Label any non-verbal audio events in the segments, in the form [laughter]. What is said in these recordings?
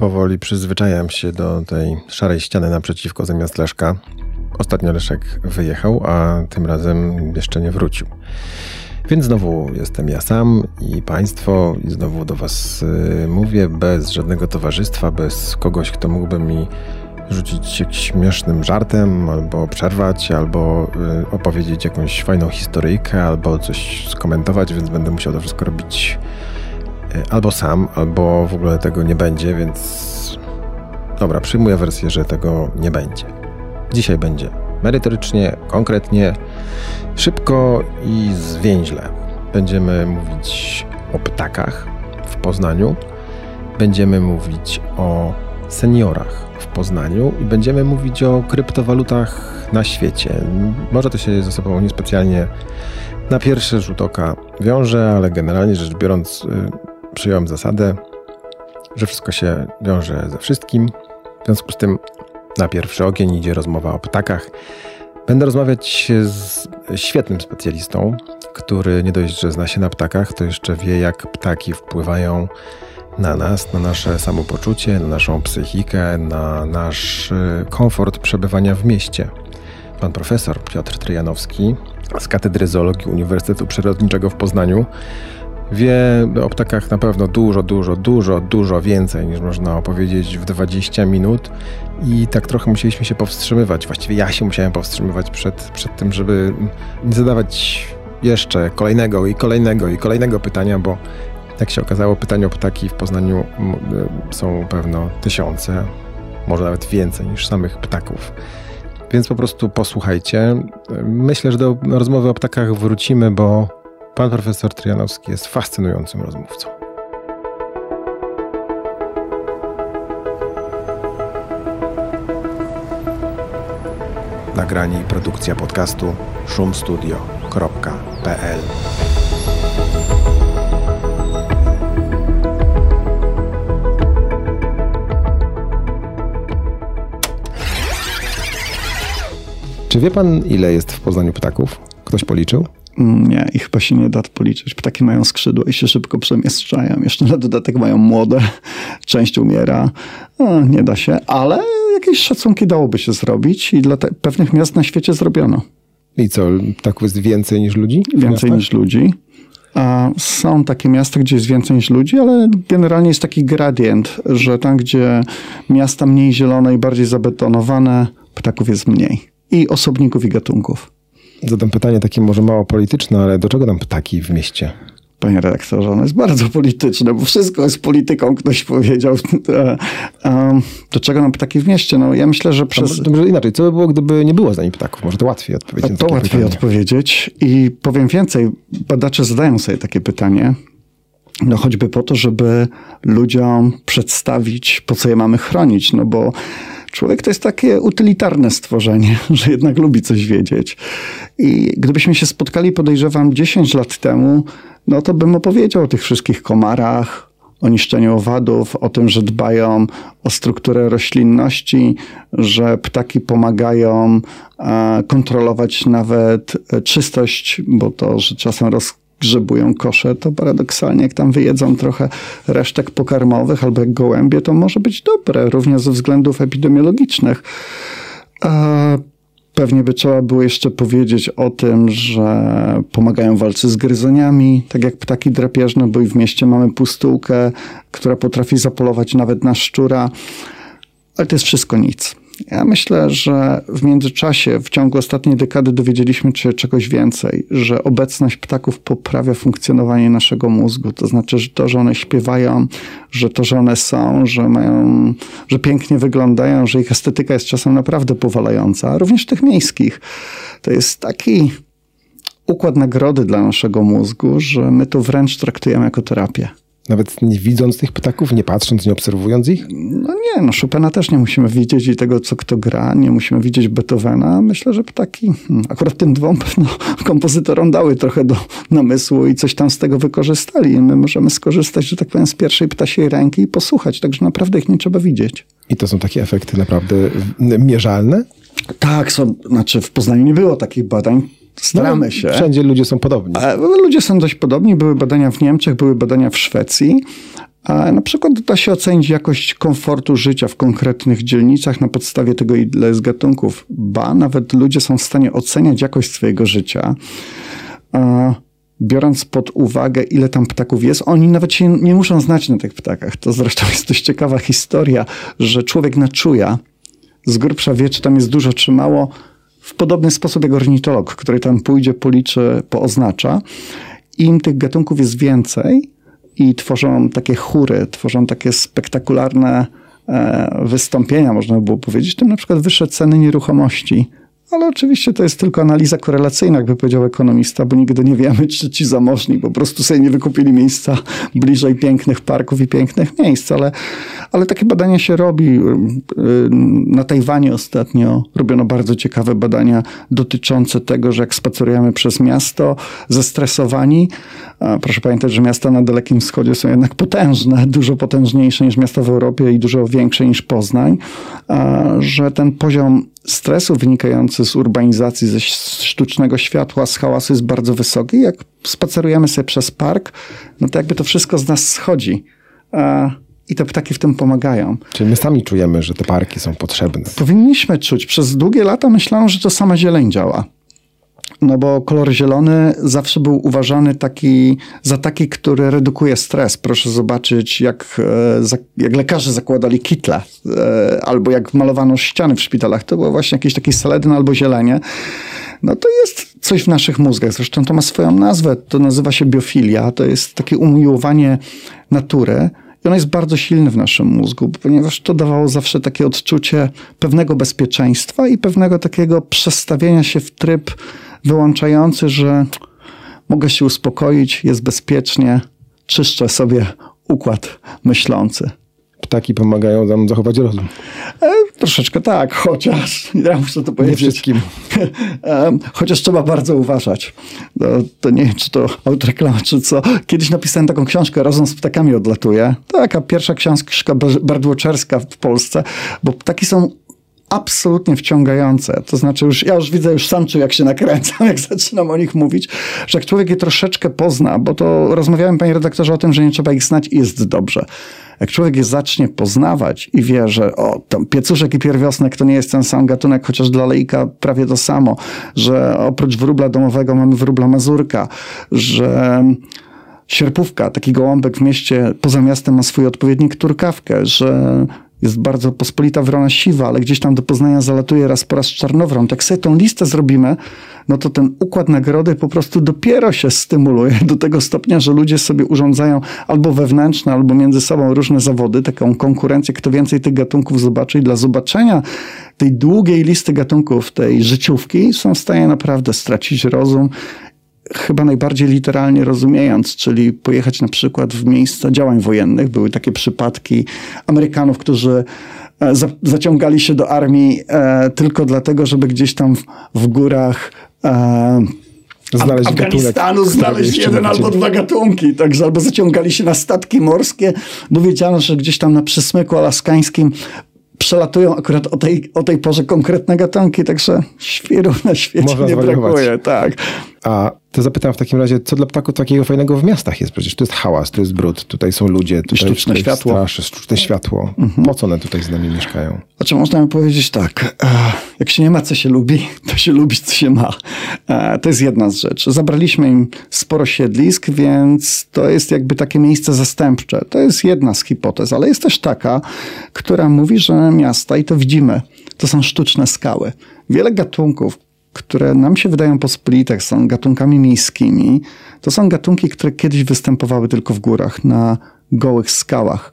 powoli przyzwyczajam się do tej szarej ściany naprzeciwko zamiast Leszka. Ostatnio Leszek wyjechał, a tym razem jeszcze nie wrócił. Więc znowu jestem ja sam i Państwo, i znowu do Was y, mówię bez żadnego towarzystwa, bez kogoś, kto mógłby mi rzucić jakimś śmiesznym żartem, albo przerwać, albo y, opowiedzieć jakąś fajną historyjkę, albo coś skomentować, więc będę musiał to wszystko robić albo sam, albo w ogóle tego nie będzie, więc dobra, przyjmuję wersję, że tego nie będzie. Dzisiaj będzie merytorycznie, konkretnie, szybko i zwięźle. Będziemy mówić o ptakach w Poznaniu, będziemy mówić o seniorach w Poznaniu i będziemy mówić o kryptowalutach na świecie. Może to się ze sobą niespecjalnie na pierwszy rzut oka wiąże, ale generalnie rzecz biorąc, y, przyjąłem zasadę, że wszystko się wiąże ze wszystkim. W związku z tym na pierwszy ogień idzie rozmowa o ptakach. Będę rozmawiać z świetnym specjalistą, który nie dość, że zna się na ptakach, to jeszcze wie, jak ptaki wpływają na nas, na nasze samopoczucie, na naszą psychikę, na nasz y, komfort przebywania w mieście. Pan profesor Piotr Tryjanowski z Katedry Zoologii Uniwersytetu Przyrodniczego w Poznaniu wie o ptakach na pewno dużo, dużo, dużo, dużo więcej niż można opowiedzieć w 20 minut i tak trochę musieliśmy się powstrzymywać. Właściwie ja się musiałem powstrzymywać przed, przed tym, żeby nie zadawać jeszcze kolejnego i kolejnego i kolejnego pytania, bo jak się okazało, pytań o ptaki w Poznaniu e, są pewno tysiące, może nawet więcej niż samych ptaków. Więc po prostu posłuchajcie. Myślę, że do rozmowy o ptakach wrócimy, bo pan profesor Trianowski jest fascynującym rozmówcą. Nagranie i produkcja podcastu szumstudio.pl Czy wie pan, ile jest w Poznaniu ptaków? Ktoś policzył? Nie, i chyba się nie da policzyć. Ptaki mają skrzydła i się szybko przemieszczają. Jeszcze na dodatek mają młode, [laughs] część umiera. No, nie da się, ale jakieś szacunki dałoby się zrobić i dla pewnych miast na świecie zrobiono. I co, ptaków jest więcej niż ludzi? Więcej niż ludzi. A są takie miasta, gdzie jest więcej niż ludzi, ale generalnie jest taki gradient, że tam, gdzie miasta mniej zielone i bardziej zabetonowane, ptaków jest mniej i osobników i gatunków. Zadam pytanie takie może mało polityczne, ale do czego nam ptaki w mieście? Panie redaktorze, ono jest bardzo polityczne, bo wszystko jest polityką, ktoś powiedział. [laughs] Do czego nam ptaki w mieście? No ja myślę, że przez... Dobrze, inaczej, co by było, gdyby nie było za nimi ptaków? Może to łatwiej odpowiedzieć To łatwiej pytanie. odpowiedzieć i powiem więcej, badacze zadają sobie takie pytanie, no choćby po to, żeby ludziom przedstawić, po co je mamy chronić, no bo Człowiek to jest takie utylitarne stworzenie, [laughs] że jednak lubi coś wiedzieć. I gdybyśmy się spotkali, podejrzewam, 10 lat temu, no to bym opowiedział o tych wszystkich komarach, o niszczeniu owadów, o tym, że dbają o strukturę roślinności, że ptaki pomagają e, kontrolować nawet e, czystość, bo to, że czasem roz, grzebują kosze, to paradoksalnie jak tam wyjedzą trochę resztek pokarmowych albo jak gołębie, to może być dobre, również ze względów epidemiologicznych. Pewnie by trzeba było jeszcze powiedzieć o tym, że pomagają w walce z gryzoniami, tak jak ptaki drapieżne, bo i w mieście mamy pustułkę, która potrafi zapolować nawet na szczura, ale to jest wszystko nic. Ja myślę, że w międzyczasie, w ciągu ostatniej dekady dowiedzieliśmy się czegoś więcej, że obecność ptaków poprawia funkcjonowanie naszego mózgu. To znaczy, że to, że one śpiewają, że to, że one są, że mają, że pięknie wyglądają, że ich estetyka jest czasem naprawdę powalająca, również tych miejskich. To jest taki układ nagrody dla naszego mózgu, że my to wręcz traktujemy jako terapię. Nawet nie widząc tych ptaków, nie patrząc, nie obserwując ich? No nie, no Chopina też nie musimy widzieć i tego, co kto gra, nie musimy widzieć Beethovena. Myślę, że ptaki, hmm, akurat tym dwom pewno [laughs] kompozytorom dały trochę do namysłu i coś tam z tego wykorzystali. I my możemy skorzystać, że tak powiem, z pierwszej ptasiej ręki i posłuchać, także naprawdę ich nie trzeba widzieć. I to są takie efekty naprawdę mierzalne? Tak, są, znaczy w Poznaniu nie było takich badań, Staramy no, się. Wszędzie ludzie są podobni. Ludzie są dość podobni. Były badania w Niemczech, były badania w Szwecji. A na przykład da się ocenić jakość komfortu życia w konkretnych dzielnicach na podstawie tego, ile jest gatunków. Ba, nawet ludzie są w stanie oceniać jakość swojego życia, biorąc pod uwagę, ile tam ptaków jest. Oni nawet się nie muszą znać na tych ptakach. To zresztą jest dość ciekawa historia, że człowiek na czuja z grubsza wie, czy tam jest dużo, czy mało, w podobny sposób jak ornitolog, który tam pójdzie, policzy, pooznacza. Im tych gatunków jest więcej, i tworzą takie chóry, tworzą takie spektakularne e, wystąpienia, można by było powiedzieć, tym na przykład wyższe ceny nieruchomości ale oczywiście to jest tylko analiza korelacyjna, jakby powiedział ekonomista, bo nigdy nie wiemy, czy ci zamożni po prostu sobie nie wykupili miejsca bliżej pięknych parków i pięknych miejsc, ale, ale takie badania się robi. Y, na Tajwanie ostatnio robiono bardzo ciekawe badania dotyczące tego, że jak spacerujemy przez miasto zestresowani, proszę pamiętać, że miasta na Dalekim Wschodzie są jednak potężne, dużo potężniejsze niż miasta w Europie i dużo większe niż Poznań, że ten poziom stresu wynikający z urbanizacji, ze sztucznego światła, z hałasu jest bardzo wysoki. Jak spacerujemy sobie przez park, no to jakby to wszystko z nas schodzi. I te ptaki w tym pomagają. Czyli my sami czujemy, że te parki są potrzebne. Powinniśmy czuć. Przez długie lata myślałem, że to sama zieleń działa. No bo kolor zielony zawsze był uważany taki, za taki, który redukuje stres. Proszę zobaczyć, jak, e, jak lekarze zakładali kitle, e, albo jak malowano ściany w szpitalach. To było właśnie jakieś takie seledyn albo zielenie. No to jest coś w naszych mózgach. Zresztą to ma swoją nazwę. To nazywa się biofilia. To jest takie umiłowanie natury. I ono jest bardzo silne w naszym mózgu, ponieważ to dawało zawsze takie odczucie pewnego bezpieczeństwa i pewnego takiego przestawienia się w tryb wyłączający, że mogę się uspokoić, jest bezpiecznie, czyszczę sobie układ myślący. Ptaki pomagają nam zachować rozum. E, troszeczkę tak, chociaż, [laughs] ja muszę to powiedzieć. Nie wszystkim. [laughs] E, chociaż trzeba bardzo uważać. No, to nie wiem, czy to autoreklama, czy co. Kiedyś napisałem taką książkę, Rozum z ptakami odlatuje. Taka pierwsza książka bardłoczerska w Polsce, bo ptaki są absolutnie wciągające. To znaczy, już, ja już widzę, już sam czuję, jak się nakręcam, [laughs] jak zaczynam o nich mówić, że jak człowiek je troszeczkę pozna, bo to rozmawiałem, panie redaktorze, o tym, że nie trzeba ich znać i jest dobrze. Jak człowiek je zacznie poznawać i wie, że o, tam piecuszek i pierwiosnek to nie jest ten sam gatunek, chociaż dla lejka prawie to samo, że oprócz wróbla domowego mamy wróbla mazurka, że sierpówka, taki gołąbek w mieście poza miastem ma swój odpowiednik turkawkę, że jest bardzo pospolita wrona siwa, ale gdzieś tam do Poznania zalatuje raz po raz czarnowron. Tak sobie tą listę zrobimy, no to ten układ nagrody po prostu dopiero się stymuluje do tego stopnia, że ludzie sobie urządzają albo wewnętrzne, albo między sobą różne zawody, taką konkurencję, kto więcej tych gatunków zobaczy i dla zobaczenia tej długiej listy gatunków, tej życiówki są w stanie naprawdę stracić rozum chyba najbardziej literalnie rozumiejąc, czyli pojechać na przykład w miejsca działań wojennych. Były takie przypadki Amerykanów, którzy e, zaciągali się do armii e, tylko dlatego, żeby gdzieś tam w, w górach e, znaleźć Afganistanu gatunek, znaleźć jeden albo dwa gatunki. Także albo zaciągali się na statki morskie, bo wiedziano, że gdzieś tam na przysmyku alaskańskim przelatują akurat o tej, o tej porze konkretne gatunki, także świru na świecie Można nie brakuje. Tak. A to zapytam w takim razie, co dla ptaków takiego fajnego w miastach jest? Przecież to jest hałas, to jest brud, tutaj są ludzie, tutaj sztuczne tutaj światło. Straszy, sztuczne światło. Mhm. Po co one tutaj z nami mieszkają? Znaczy można by powiedzieć tak, e, jak się nie ma, co się lubi, [laughs] to się lubi, co się ma. E, to jest jedna z rzeczy. Zabraliśmy im sporo siedlisk, więc to jest jakby takie miejsce zastępcze. To jest jedna z hipotez, ale jest też taka, która mówi, że miasta, i to widzimy, to są sztuczne skały. Wiele gatunków, które nam się wydają pospolite, są gatunkami miejskimi, to są gatunki, które kiedyś występowały tylko w górach, na gołych skałach.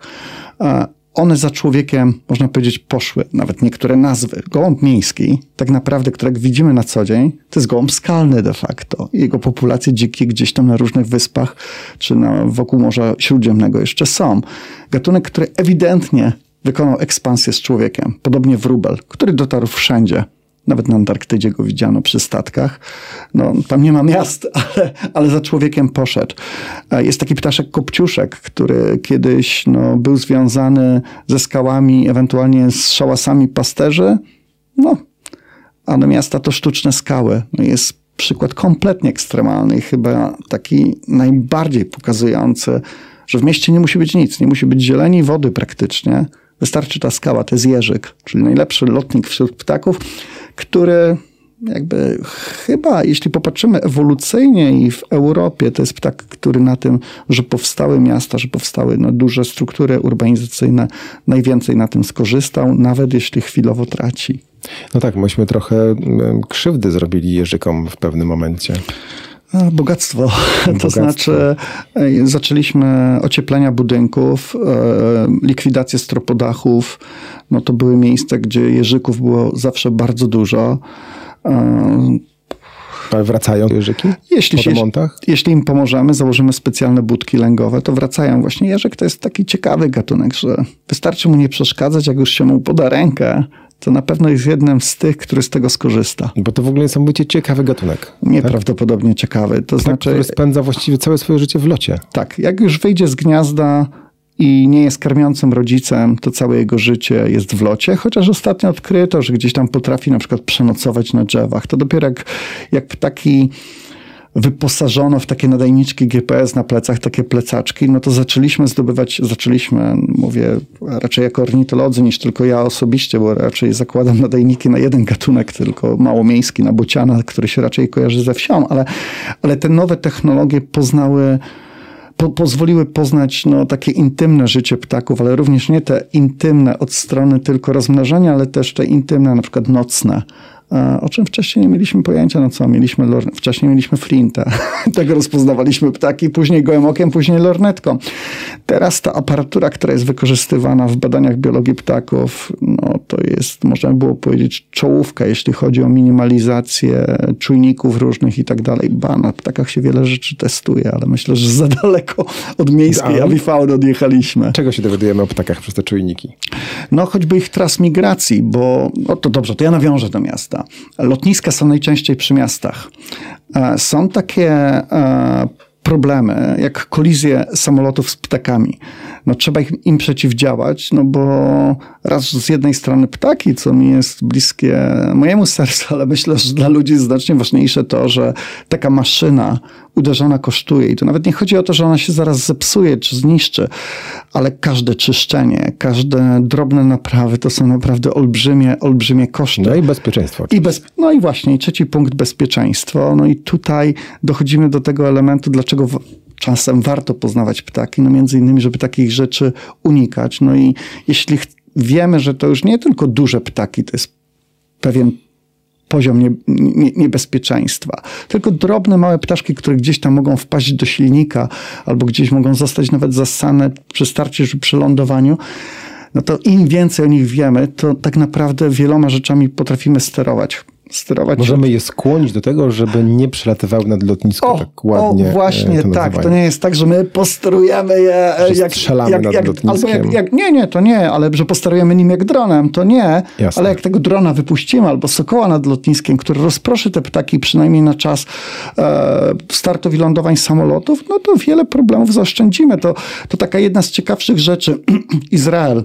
One za człowiekiem, można powiedzieć, poszły, nawet niektóre nazwy. Gołąb miejski, tak naprawdę, którego widzimy na co dzień, to jest gołąb skalny de facto. Jego populacje dzikie gdzieś tam na różnych wyspach, czy na, wokół Morza Śródziemnego jeszcze są. Gatunek, który ewidentnie wykonał ekspansję z człowiekiem. Podobnie wróbel, który dotarł wszędzie nawet na Antarktydzie go widziano przy statkach. No, tam nie ma miast, [laughs] ale, ale za człowiekiem poszedł. Jest taki ptaszek kopciuszek, który kiedyś no, był związany ze skałami, ewentualnie z szałasami pasterzy. No, a do miasta to sztuczne skały. No, jest przykład kompletnie ekstremalny chyba taki najbardziej pokazujący że w mieście nie musi być nic, nie musi być zieleni, wody praktycznie. Wystarczy ta skała, to jest jeżyk, czyli najlepszy lotnik wśród ptaków, który jakby chyba, jeśli popatrzymy ewolucyjnie i w Europie, to jest ptak, który na tym, że powstały miasta, że powstały no, duże struktury urbanizacyjne, najwięcej na tym skorzystał, nawet jeśli chwilowo traci. No tak, myśmy trochę krzywdy zrobili jeżykom w pewnym momencie. Bogactwo. Bogactwo. To znaczy, zaczęliśmy ocieplenia budynków, e, likwidację stropodachów. No to były miejsca, gdzie jeżyków było zawsze bardzo dużo. E, Ale wracają jeżyki jeśli, po remontach? Jeśli im pomożemy, założymy specjalne budki lęgowe, to wracają. Właśnie jeżyk to jest taki ciekawy gatunek, że wystarczy mu nie przeszkadzać, jak już się mu poda rękę, to na pewno jest jednym z tych, który z tego skorzysta. Bo to w ogóle jest być ciekawy gatunek. Nieprawdopodobnie tak? ciekawy. To tak, znaczy, który spędza właściwie całe swoje życie w locie. Tak, jak już wyjdzie z gniazda i nie jest karmiącym rodzicem, to całe jego życie jest w locie, chociaż ostatnio odkryto, że gdzieś tam potrafi na przykład przenocować na drzewach. To dopiero jak, jak taki wyposażono w takie nadajniczki GPS na plecach, takie plecaczki, no to zaczęliśmy zdobywać, zaczęliśmy, mówię raczej jako ornitolodzy niż tylko ja osobiście, bo raczej zakładam nadajniki na jeden gatunek, tylko małomiejski, na bociana, który się raczej kojarzy ze wsią, ale, ale te nowe technologie poznały po, pozwoliły poznać no, takie intymne życie ptaków, ale również nie te intymne od strony tylko rozmnażania, ale też te intymne, na przykład nocne, o czym wcześniej nie mieliśmy pojęcia, no co, mieliśmy, wcześniej mieliśmy flintę, [laughs] tego rozpoznawaliśmy ptaki, później gołym okiem, później lornetką. Teraz ta aparatura, która jest wykorzystywana w badaniach biologii ptaków, no to jest, można by było powiedzieć, czołówka, jeśli chodzi o minimalizację czujników różnych i tak dalej. Ba, na ptakach się wiele rzeczy testuje, ale myślę, że za daleko od miejskiej awifauny odjechaliśmy. Czego się dowiadujemy o ptakach przez te czujniki? No choćby ich tras migracji, bo, no to dobrze, to ja nawiążę do miasta Lotniska są najczęściej przy miastach. E, są takie e, problemy, jak kolizje samolotów z ptakami. No, trzeba im przeciwdziałać, no bo raz z jednej strony ptaki, co mi jest bliskie mojemu [laughs] sercu, ale myślę, że dla ludzi znacznie ważniejsze to, że taka maszyna uderzona kosztuje. I to nawet nie chodzi o to, że ona się zaraz zepsuje czy zniszczy, ale każde czyszczenie, każde drobne naprawy to są naprawdę olbrzymie, olbrzymie koszty. No i bezpieczeństwo. I bez, no i właśnie, i trzeci punkt bezpieczeństwo. No i tutaj dochodzimy do tego elementu, dlaczego w, czasem warto poznawać ptaki, no między innymi, żeby takich rzeczy unikać. No i jeśli wiemy, że to już nie tylko duże ptaki, to jest pewien poziom nie, nie, niebezpieczeństwa. Tylko drobne, małe ptaszki, które gdzieś tam mogą wpaść do silnika albo gdzieś mogą zostać nawet zasane przy starcie czy przy lądowaniu, no to im więcej o nich wiemy, to tak naprawdę wieloma rzeczami potrafimy sterować sterować. Możemy je skłonić do tego, żeby nie przelatywały nad lotnisko o, tak ładnie. O, właśnie to tak. To nie jest tak, że my posterujemy je że jak, strzelamy jak, nad jak, lotniskiem. Albo jak, jak, nie, nie, to nie, ale że posterujemy nim jak dronem, to nie. Jasne. Ale jak tego drona wypuścimy albo sokoła nad lotniskiem, który rozproszy te ptaki przynajmniej na czas e, startów i lądowań samolotów, no to wiele problemów zaoszczędzimy. To, to taka jedna z ciekawszych rzeczy. [clears throat] Izrael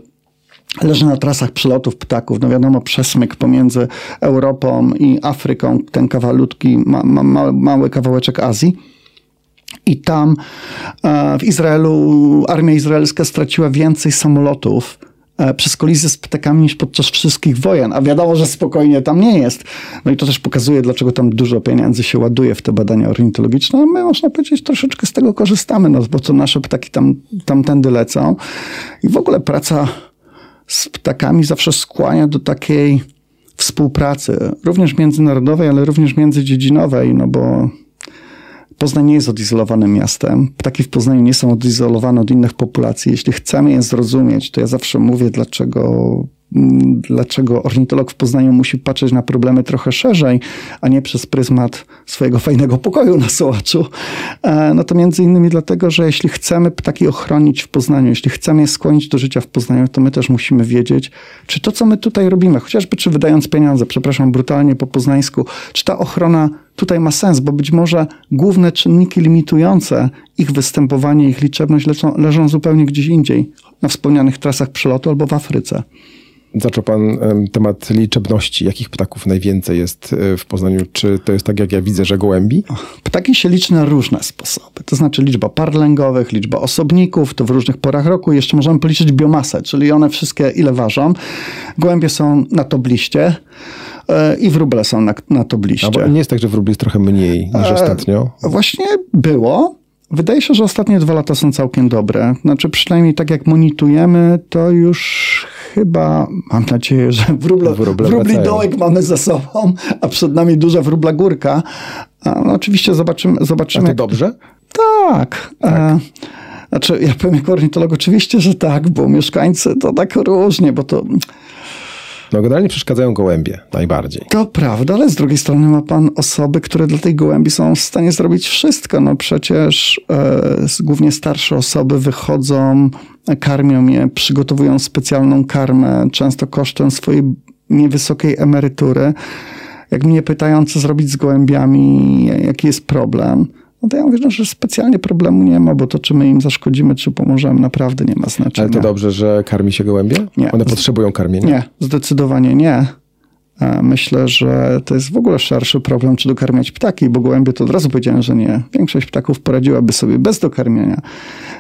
leży na trasach przylotów ptaków. No wiadomo, przesmyk pomiędzy Europą i Afryką, ten kawalutki, ma, ma, mały, kawałeczek Azji. I tam e, w Izraelu armia izraelska straciła więcej samolotów e, przez kolizję z ptakami niż podczas wszystkich wojen, a wiadomo, że spokojnie tam nie jest. No i to też pokazuje, dlaczego tam dużo pieniędzy się ładuje w te badania ornitologiczne, a my, można powiedzieć, troszeczkę z tego korzystamy, no bo to nasze ptaki tam, tamtędy lecą. I w ogóle praca z ptakami zawsze skłania do takiej współpracy, również międzynarodowej, ale również międzydziedzinowej, no bo Poznań nie jest odizolowanym miastem. Ptaki w Poznaniu nie są odizolowane od innych populacji. Jeśli chcemy je zrozumieć, to ja zawsze mówię, dlaczego dlaczego ornitolog w Poznaniu musi patrzeć na problemy trochę szerzej, a nie przez pryzmat swojego fajnego pokoju na Sołaczu. E, no to między innymi dlatego, że jeśli chcemy ptaki ochronić w Poznaniu, jeśli chcemy je skłonić do życia w Poznaniu, to my też musimy wiedzieć, czy to, co my tutaj robimy, chociażby czy wydając pieniądze, przepraszam brutalnie po poznańsku, czy ta ochrona tutaj ma sens, bo być może główne czynniki limitujące ich występowanie, ich liczebność leżą, leżą zupełnie gdzieś indziej, na wspomnianych trasach przelotu albo w Afryce. Zaczął Pan temat liczebności. Jakich ptaków najwięcej jest e, w Poznaniu? Czy to jest tak, jak ja widzę, że gołębi? Ptaki się liczy na różne sposoby. To znaczy liczba par lęgowych, liczba osobników, to w różnych porach roku. Jeszcze możemy policzyć biomasę, czyli one wszystkie ile ważą. Gołębie są na tobliście e, i wróble są na, na tobliście. A nie jest tak, że wróbli jest trochę mniej niż e, ostatnio? Właśnie było. Wydaje się, że ostatnie dwa lata są całkiem dobre. Znaczy, przynajmniej tak jak monitorujemy, to już chyba, mam nadzieję, że wróble, wróble wróbli dołek mamy za sobą, a przed nami duża wróbla górka. No, oczywiście zobaczymy. zobaczymy a to dobrze? Tak. tak. E, znaczy, ja powiem jako ornitolog, oczywiście, że tak, bo mieszkańcy to tak różnie, bo to no generalnie przeszkadzają gołębie najbardziej. To prawda, ale z drugiej strony ma pan osoby, które dla tej gołębi są w stanie zrobić wszystko. No przecież e, głównie starsze osoby wychodzą, karmią je, przygotowują specjalną karmę, często kosztem swojej niewysokiej emerytury. Jak mnie pytają, co zrobić z gołębiami, jaki jest problem, no to ja mówię, no, że specjalnie problemu nie ma, bo to, czy my im zaszkodzimy, czy pomożemy, naprawdę nie ma znaczenia. Ale to dobrze, że karmi się gołębie? Nie. One potrzebują karmienia? Nie, zdecydowanie nie. Myślę, że to jest w ogóle szerszy problem, czy dokarmiać ptaki, bo gołębie to od razu powiedziałem, że nie. Większość ptaków poradziłaby sobie bez dokarmienia.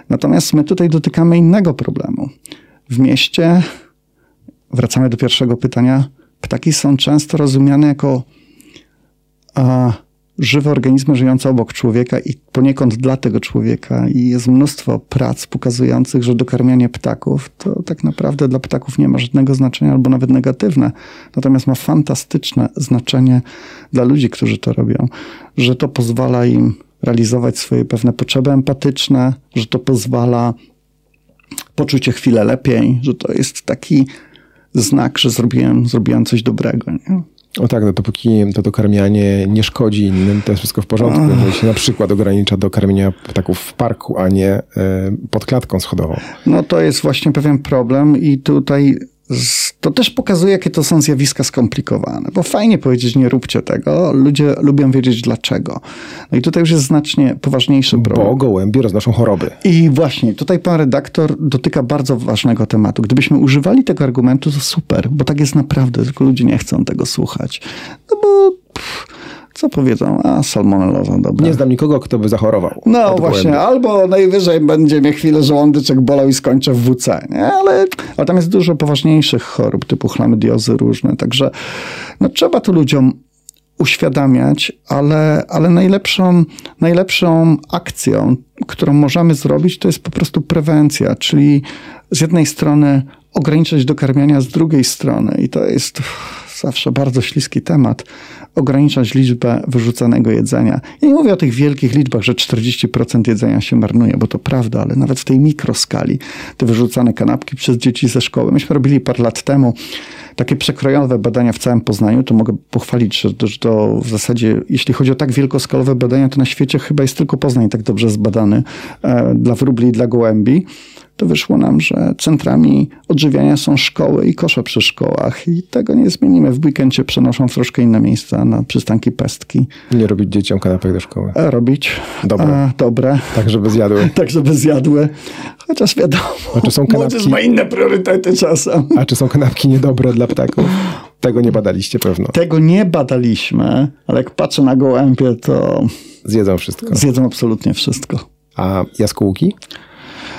Natomiast my tutaj dotykamy innego problemu. W mieście, wracamy do pierwszego pytania, ptaki są często rozumiane jako a, żywe organizmy żyjące obok człowieka i poniekąd dla tego człowieka. I jest mnóstwo prac pokazujących, że dokarmianie ptaków to tak naprawdę dla ptaków nie ma żadnego znaczenia albo nawet negatywne. Natomiast ma fantastyczne znaczenie dla ludzi, którzy to robią, że to pozwala im realizować swoje pewne potrzeby empatyczne, że to pozwala poczuć się chwilę lepiej, że to jest taki znak, że zrobiłem, zrobiłem coś dobrego. Nie? O tak, no dopóki to dokarmianie nie szkodzi innym, to jest wszystko w porządku. Jeżeli się na przykład ogranicza do karmienia ptaków w parku, a nie y, pod klatką schodową. No to jest właśnie pewien problem i tutaj to też pokazuje, jakie to są zjawiska skomplikowane, bo fajnie powiedzieć, nie róbcie tego. Ludzie lubią wiedzieć dlaczego. No i tutaj już jest znacznie poważniejszy problem. Bo gołębie roznoszą choroby. I właśnie, tutaj pan redaktor dotyka bardzo ważnego tematu. Gdybyśmy używali tego argumentu, to super, bo tak jest naprawdę, tylko ludzie nie chcą tego słuchać. No bo... Co powiedzą? A, salmonelloza, dobra. Nie znam nikogo, kto by zachorował. No właśnie, gołębi. albo najwyżej będzie mnie chwilę żołądyczek bolał i skończę w WC, nie? Ale, ale tam jest dużo poważniejszych chorób, typu chlamydiozy różne, także no, trzeba tu ludziom uświadamiać, ale, ale najlepszą, najlepszą akcją, którą możemy zrobić, to jest po prostu prewencja, czyli z jednej strony ograniczać dokarmiania, z drugiej strony, i to jest zawsze bardzo śliski temat, ograniczać liczbę wyrzucanego jedzenia. Ja nie mówię o tych wielkich liczbach, że 40% jedzenia się marnuje, bo to prawda, ale nawet w tej mikroskali te wyrzucane kanapki przez dzieci ze szkoły. Myśmy robili parę lat temu takie przekrojowe badania w całym Poznaniu, to mogę pochwalić, że to, w zasadzie, jeśli chodzi o tak wielkoskalowe badania, to na świecie chyba jest tylko Poznań tak dobrze zbadany e, dla wróbli i dla gołębi to wyszło nam, że centrami odżywiania są szkoły i kosze przy szkołach i tego nie zmienimy. W weekendzie przenoszą w troszkę inne miejsca na przystanki pestki. Nie robić dzieciom kanapek do szkoły. E, robić. Dobre. A, dobre. Tak, żeby zjadły. [laughs] tak, żeby zjadły. Chociaż wiadomo, A czy są kanapki... ma inne priorytety czasem. A czy są kanapki niedobre dla ptaków? Tego nie badaliście pewno. Tego nie badaliśmy, ale jak patrzę na gołębie, to... Zjedzą wszystko. Zjedzą absolutnie wszystko. A jaskółki?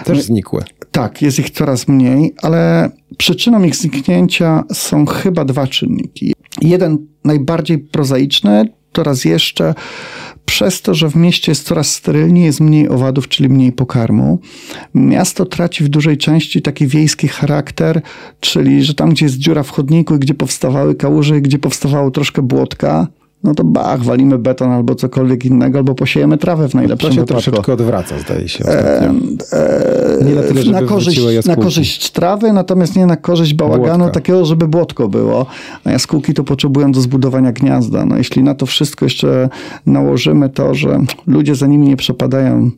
Też znikły. Tak, jest ich coraz mniej, ale przyczyną ich zniknięcia są chyba dwa czynniki. Jeden najbardziej prozaiczny, to raz jeszcze przez to, że w mieście jest coraz sterylniej, jest mniej owadów, czyli mniej pokarmu. Miasto traci w dużej części taki wiejski charakter, czyli że tam, gdzie jest dziura w chodniku i gdzie powstawały kałuże i gdzie powstawało troszkę błotka, no to bach, walimy beton albo cokolwiek innego, albo posiejemy trawę w najlepszym wypadku. To się wypadku. troszeczkę odwraca, zdaje się. E, e, nie na tyle, żeby na korzyść, na korzyść trawy, natomiast nie na korzyść bałaganu Błotka. takiego, żeby błotko było. A jaskółki to potrzebują do zbudowania gniazda. No jeśli na to wszystko jeszcze nałożymy to, że ludzie za nimi nie przepadają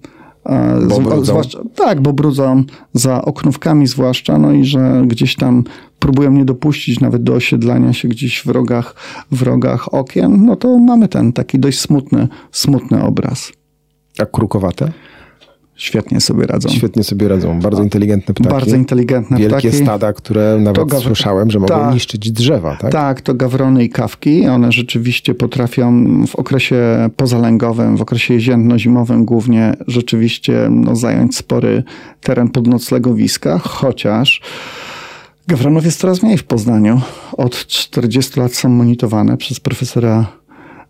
bo zwłaszcza, tak, bo brudzą za oknówkami zwłaszcza, no i że gdzieś tam próbują nie dopuścić nawet do osiedlania się gdzieś w rogach, w rogach okien, no to mamy ten taki dość smutny, smutny obraz. A krukowate? Świetnie sobie radzą. Świetnie sobie radzą. Bardzo inteligentne ptaki. Bardzo inteligentne Wielkie ptaki. stada, które nawet słyszałem, że mogą Tak. niszczyć drzewa, tak? Tak, to gawrony i kawki. One rzeczywiście potrafią w okresie pozalęgowym, w okresie jesienno-zimowym głównie rzeczywiście no, zająć spory teren pod noclegowiska, chociaż gawronów jest coraz mniej w Poznaniu. Od 40 lat są monitorowane przez profesora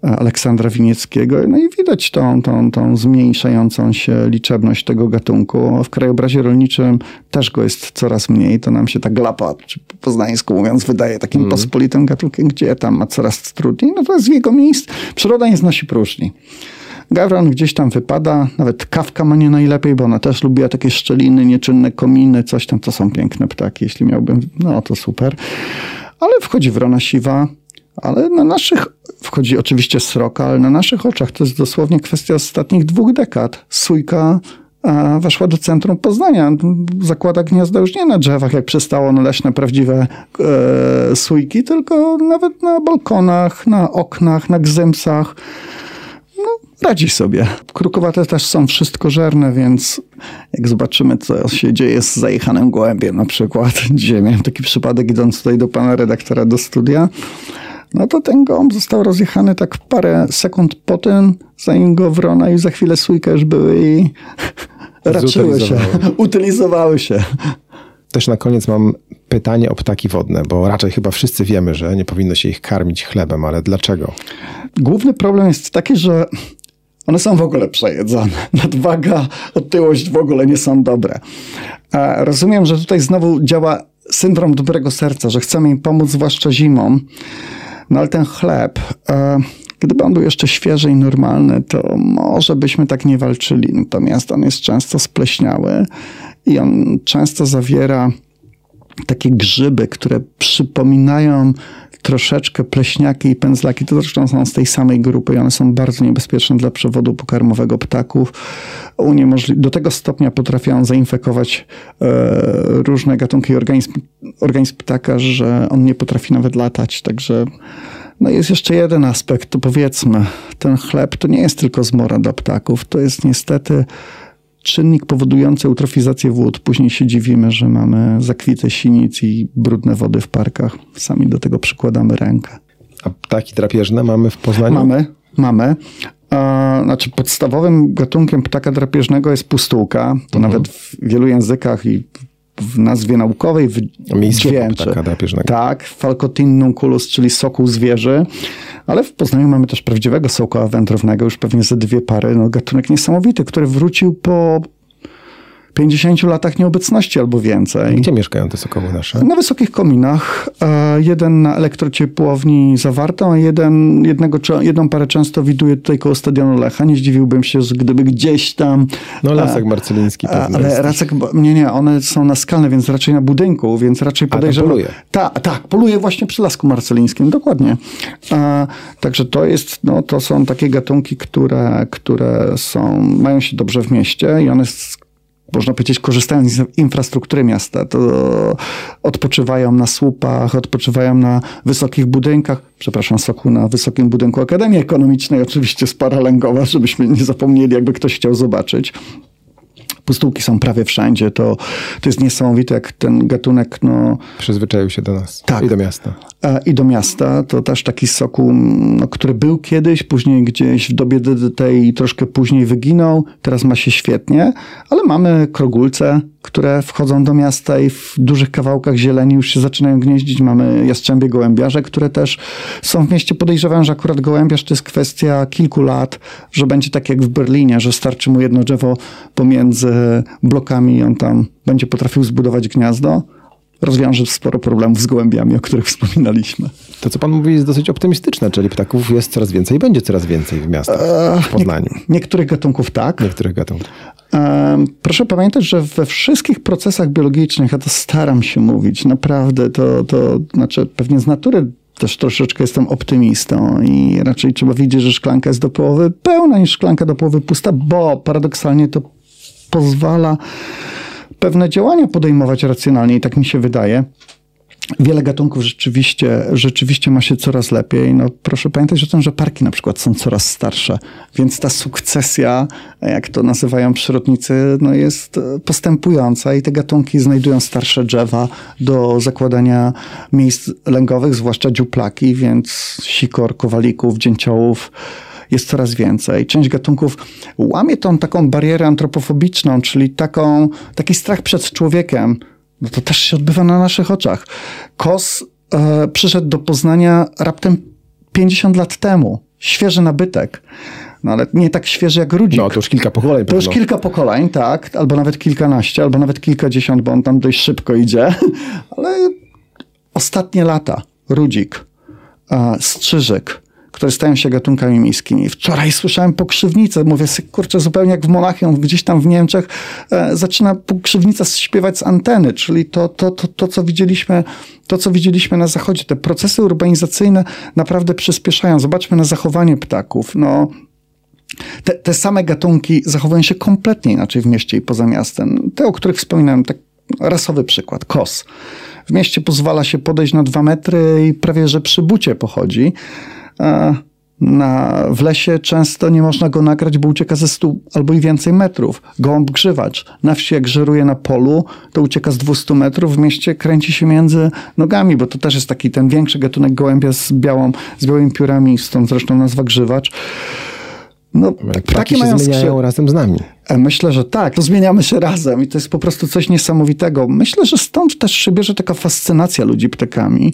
Aleksandra Winieckiego. No i widać tą, tą, tą zmniejszającą się liczebność tego gatunku. W krajobrazie rolniczym też go jest coraz mniej. To nam się ta glapa, czy po poznańsku mówiąc, wydaje takim pospolitym gatunkiem, gdzie tam ma coraz trudniej. No to jest w jego miejsc. Przyroda nie znosi próżni. Gawron gdzieś tam wypada, nawet kawka ma nie najlepiej, bo ona też lubiła takie szczeliny, nieczynne kominy, coś tam. To są piękne ptaki, jeśli miałbym, no to super. Ale wchodzi wrona siwa, ale na naszych, wchodzi oczywiście sroka, ale na naszych oczach to jest dosłownie kwestia ostatnich dwóch dekad. Sójka a, weszła do centrum Poznania. Zakłada gniazda już nie na drzewach, jak przystało na leśne prawdziwe e, sójki, tylko nawet na balkonach, na oknach, na gzymsach radzi sobie. Krukowate też są wszystkożerne, więc jak zobaczymy, co się dzieje z zajechanym gołębiem na przykład. Dzisiaj miałem taki przypadek, idąc tutaj do pana redaktora do studia, no to ten gołąb został rozjechany tak parę sekund po tym, zanim go wrona i za chwilę sójka już były i [laughs] raczyły się, [laughs] utylizowały się. Też na koniec mam pytanie o ptaki wodne, bo raczej chyba wszyscy wiemy, że nie powinno się ich karmić chlebem, ale dlaczego? Główny problem jest taki, że one są w ogóle przejedzone. [laughs] Nadwaga, otyłość w ogóle nie są dobre. Rozumiem, że tutaj znowu działa syndrom dobrego serca, że chcemy im pomóc, zwłaszcza zimą. No ale ten chleb, e, gdyby on był jeszcze świeży i normalny, to może byśmy tak nie walczyli. Natomiast on jest często spleśniały i on często zawiera takie grzyby, które przypominają troszeczkę pleśniaki i pędzlaki. To zresztą są z tej samej grupy i one są bardzo niebezpieczne dla przewodu pokarmowego ptaków. Uniemożli- do tego stopnia potrafią zainfekować e, różne gatunki organizm, organizm ptaka, że on nie potrafi nawet latać. Także no jest jeszcze jeden aspekt, to powiedzmy, ten chleb to nie jest tylko zmora dla ptaków, to jest niestety czynnik powodujący eutrofizację wód. Później się dziwimy, że mamy zakwite sinic i brudne wody w parkach. Sami do tego przykładamy rękę. A ptaki drapieżne mamy w Poznaniu? Mamy, mamy. Znaczy podstawowym gatunkiem ptaka drapieżnego jest pustułka. To nawet w wielu językach i w nazwie naukowej w dźwięczy. drapieżnego. Tak, Falcotin nunculus, czyli sokół zwierzy. Ale w Poznaniu mamy też prawdziwego sokoła wędrownego, już pewnie ze dwie pary. No, gatunek niesamowity, który wrócił po 50 latach nieobecności albo więcej. Gdzie mieszkają te sokoły nasze? Na wysokich kominach. E, jeden na elektrociepłowni zawartą, a jeden, jednego, jedną parę często widuję tutaj koło stadionu Lecha. Nie zdziwiłbym się, gdyby gdzieś tam... No Lasek Marceliński A, pewnie ale. Racek, nie, nie, one są na skalne, więc raczej na budynku, więc raczej podejrzewam... poluje. Ta, tak, poluje właśnie przy Lasku Marcelińskim, dokładnie. A, także to jest, no, to są takie gatunki, które, które są, mają się dobrze w mieście i one można powiedzieć, korzystają z infrastruktury miasta. To odpoczywają na słupach, odpoczywają na wysokich budynkach. Przepraszam, Soku, na wysokim budynku Akademii Ekonomicznej, oczywiście z Paralęgowa, żebyśmy nie zapomnieli, jakby ktoś chciał zobaczyć. Pustułki są prawie wszędzie. To, to jest niesamowite, jak ten gatunek, no, Przyzwyczaił się do nas Tak. i do miasta. a, i do miasta. To też taki sokół, no, który był kiedyś, później gdzieś w dobie i troszkę później wyginął. Teraz ma się świetnie, ale mamy krogulce, które wchodzą do miasta i w dużych kawałkach zieleni już się zaczynają gnieździć. Mamy jastrzębie gołębiarze, które też są w mieście. Podejrzewam, że akurat gołębiarz to jest kwestia kilku lat, że będzie tak jak w Berlinie, że starczy mu jedno drzewo pomiędzy blokami i on tam będzie potrafił zbudować gniazdo. Rozwiąże sporo problemów z gołębiami, o których [laughs] wspominaliśmy. To, co pan mówi, jest dosyć optymistyczne, czyli ptaków jest coraz więcej i będzie coraz więcej w miastach, w Poznaniu. Niektórych gatunków tak. Niektórych gatunków. Em, Proszę pamiętać, że we wszystkich procesach biologicznych, a to staram się mówić, naprawdę to, to znaczy pewnie z natury też troszeczkę jestem optymistą i raczej trzeba widzieć, że szklanka jest do połowy pełna niż szklanka do połowy pusta, bo paradoksalnie to pozwala pewne działania podejmować racjonalnie i tak mi się wydaje. Wiele gatunków rzeczywiście, rzeczywiście ma się coraz lepiej. No, proszę pamiętać o tym, że parki na przykład są coraz starsze, więc ta sukcesja, jak to nazywają przyrodnicy, no jest postępująca i te gatunki znajdują starsze drzewa do zakładania miejsc lęgowych, zwłaszcza dziuplaki, więc sikor, kowalików, dzięciołów jest coraz więcej. Część gatunków łamie tą taką barierę antropofobiczną, czyli taką, taki strach przed człowiekiem, no to też się odbywa na naszych oczach. Kos e, przyszedł do Poznania raptem 50 lat temu. Świeży nabytek. No ale nie tak świeży jak Rudzik. No to już kilka pokoleń. To już kilka pokoleń, tak. Albo nawet kilkanaście, albo nawet kilkadziesiąt, bo on tam dość szybko idzie. [laughs] Ale ostatnie lata. Rudzik, e, Strzyżyk, które stają się gatunkami miejskimi. Wczoraj słyszałem pokrzywnicę, mówię sobie, kurczę, zupełnie jak w Monachium, gdzieś tam w Niemczech e, zaczyna pokrzywnica śpiewać z anteny, czyli to, to, to, to, co widzieliśmy, to, co widzieliśmy na zachodzie. Te procesy urbanizacyjne naprawdę przyspieszają. Zobaczmy na zachowanie ptaków. No, te, te same gatunki zachowują się kompletnie inaczej w mieście i poza miastem. Te, o których wspominałem, tak rasowy przykład, kos. W mieście pozwala się podejść na dwa metry i prawie, że przy bucie pochodzi. Na, w lesie często nie można go nagrać, bo ucieka ze 100 albo i więcej metrów. Gołąb grzywacz. Na wsi jak żeruje na polu, to ucieka z 200 metrów. W mieście kręci się między nogami, bo to też jest taki ten większy gatunek gołębia z, białą, z białymi piórami, stąd zresztą nazwa grzywacz. No, ptaki się zmieniają razem z nami. E, myślę, że tak. To zmieniamy się razem i to jest po prostu coś niesamowitego. Myślę, że stąd też się bierze taka fascynacja ludzi ptakami,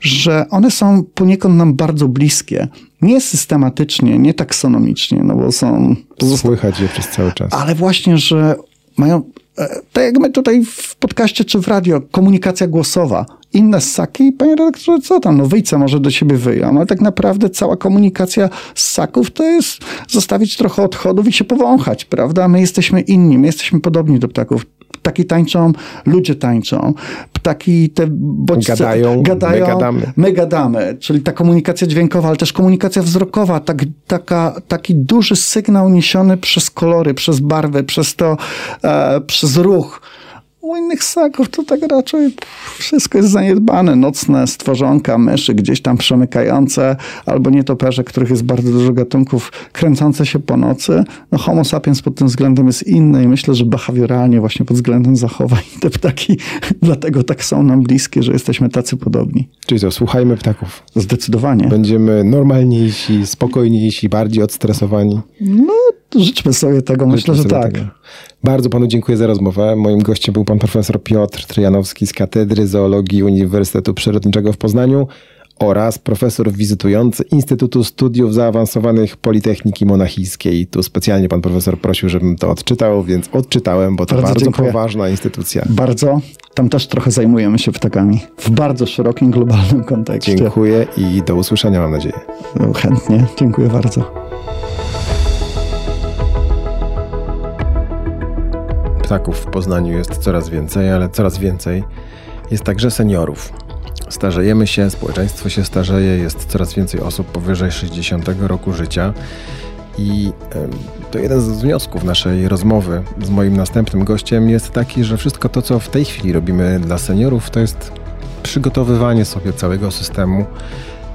że one są poniekąd nam bardzo bliskie. Nie systematycznie, nie taksonomicznie, no bo są... Słychać je przez cały czas. Ale właśnie, że mają E, tak jak my tutaj w podcaście czy w radio, komunikacja głosowa. Inne ssaki, panie redaktorze, co tam, no wyjce może do siebie wyją, ale tak naprawdę cała komunikacja ssaków to jest zostawić trochę odchodów i się powąchać, prawda? My jesteśmy inni, my jesteśmy podobni do ptaków ptaki tańczą, ludzie tańczą, ptaki te bodźce gadają, gadają my gadamy. my gadamy. Czyli ta komunikacja dźwiękowa, ale też komunikacja wzrokowa, tak, taka, taki duży sygnał niesiony przez kolory, przez barwy, przez to, e, przez ruch u innych ssaków to tak raczej wszystko jest zaniedbane. Nocne stworzonka, myszy gdzieś tam przemykające, albo nietoperze, których jest bardzo dużo gatunków, kręcące się po nocy. No homo sapiens pod tym względem jest inny i myślę, że behawioralnie właśnie pod względem zachowań te ptaki [laughs] dlatego tak są nam bliskie, że jesteśmy tacy podobni. Czyli co, słuchajmy ptaków. Zdecydowanie. Będziemy normalniejsi, spokojniejsi, bardziej odstresowani. No, życzmy sobie tego. Myślę, że tak. Tego. Bardzo panu dziękuję za rozmowę. Moim gościem był pan profesor Piotr Tryjanowski z Katedry Zoologii Uniwersytetu Przyrodniczego w Poznaniu oraz profesor wizytujący Instytutu Studiów Zaawansowanych Politechniki Monachijskiej. Tu specjalnie pan profesor prosił, żebym to odczytał, więc odczytałem, bo to bardzo, bardzo poważna instytucja. Bardzo. Tam też trochę zajmujemy się ptakami w bardzo szerokim, globalnym kontekście. Dziękuję i do usłyszenia, mam nadzieję. Chętnie. Dziękuję bardzo. Ptaków w Poznaniu jest coraz więcej, ale coraz więcej jest także seniorów. Starzejemy się, społeczeństwo się starzeje, jest coraz więcej osób powyżej 60 roku życia. I to jeden z wniosków naszej rozmowy z moim następnym gościem jest taki, że wszystko to, co w tej chwili robimy dla seniorów, to jest przygotowywanie sobie całego systemu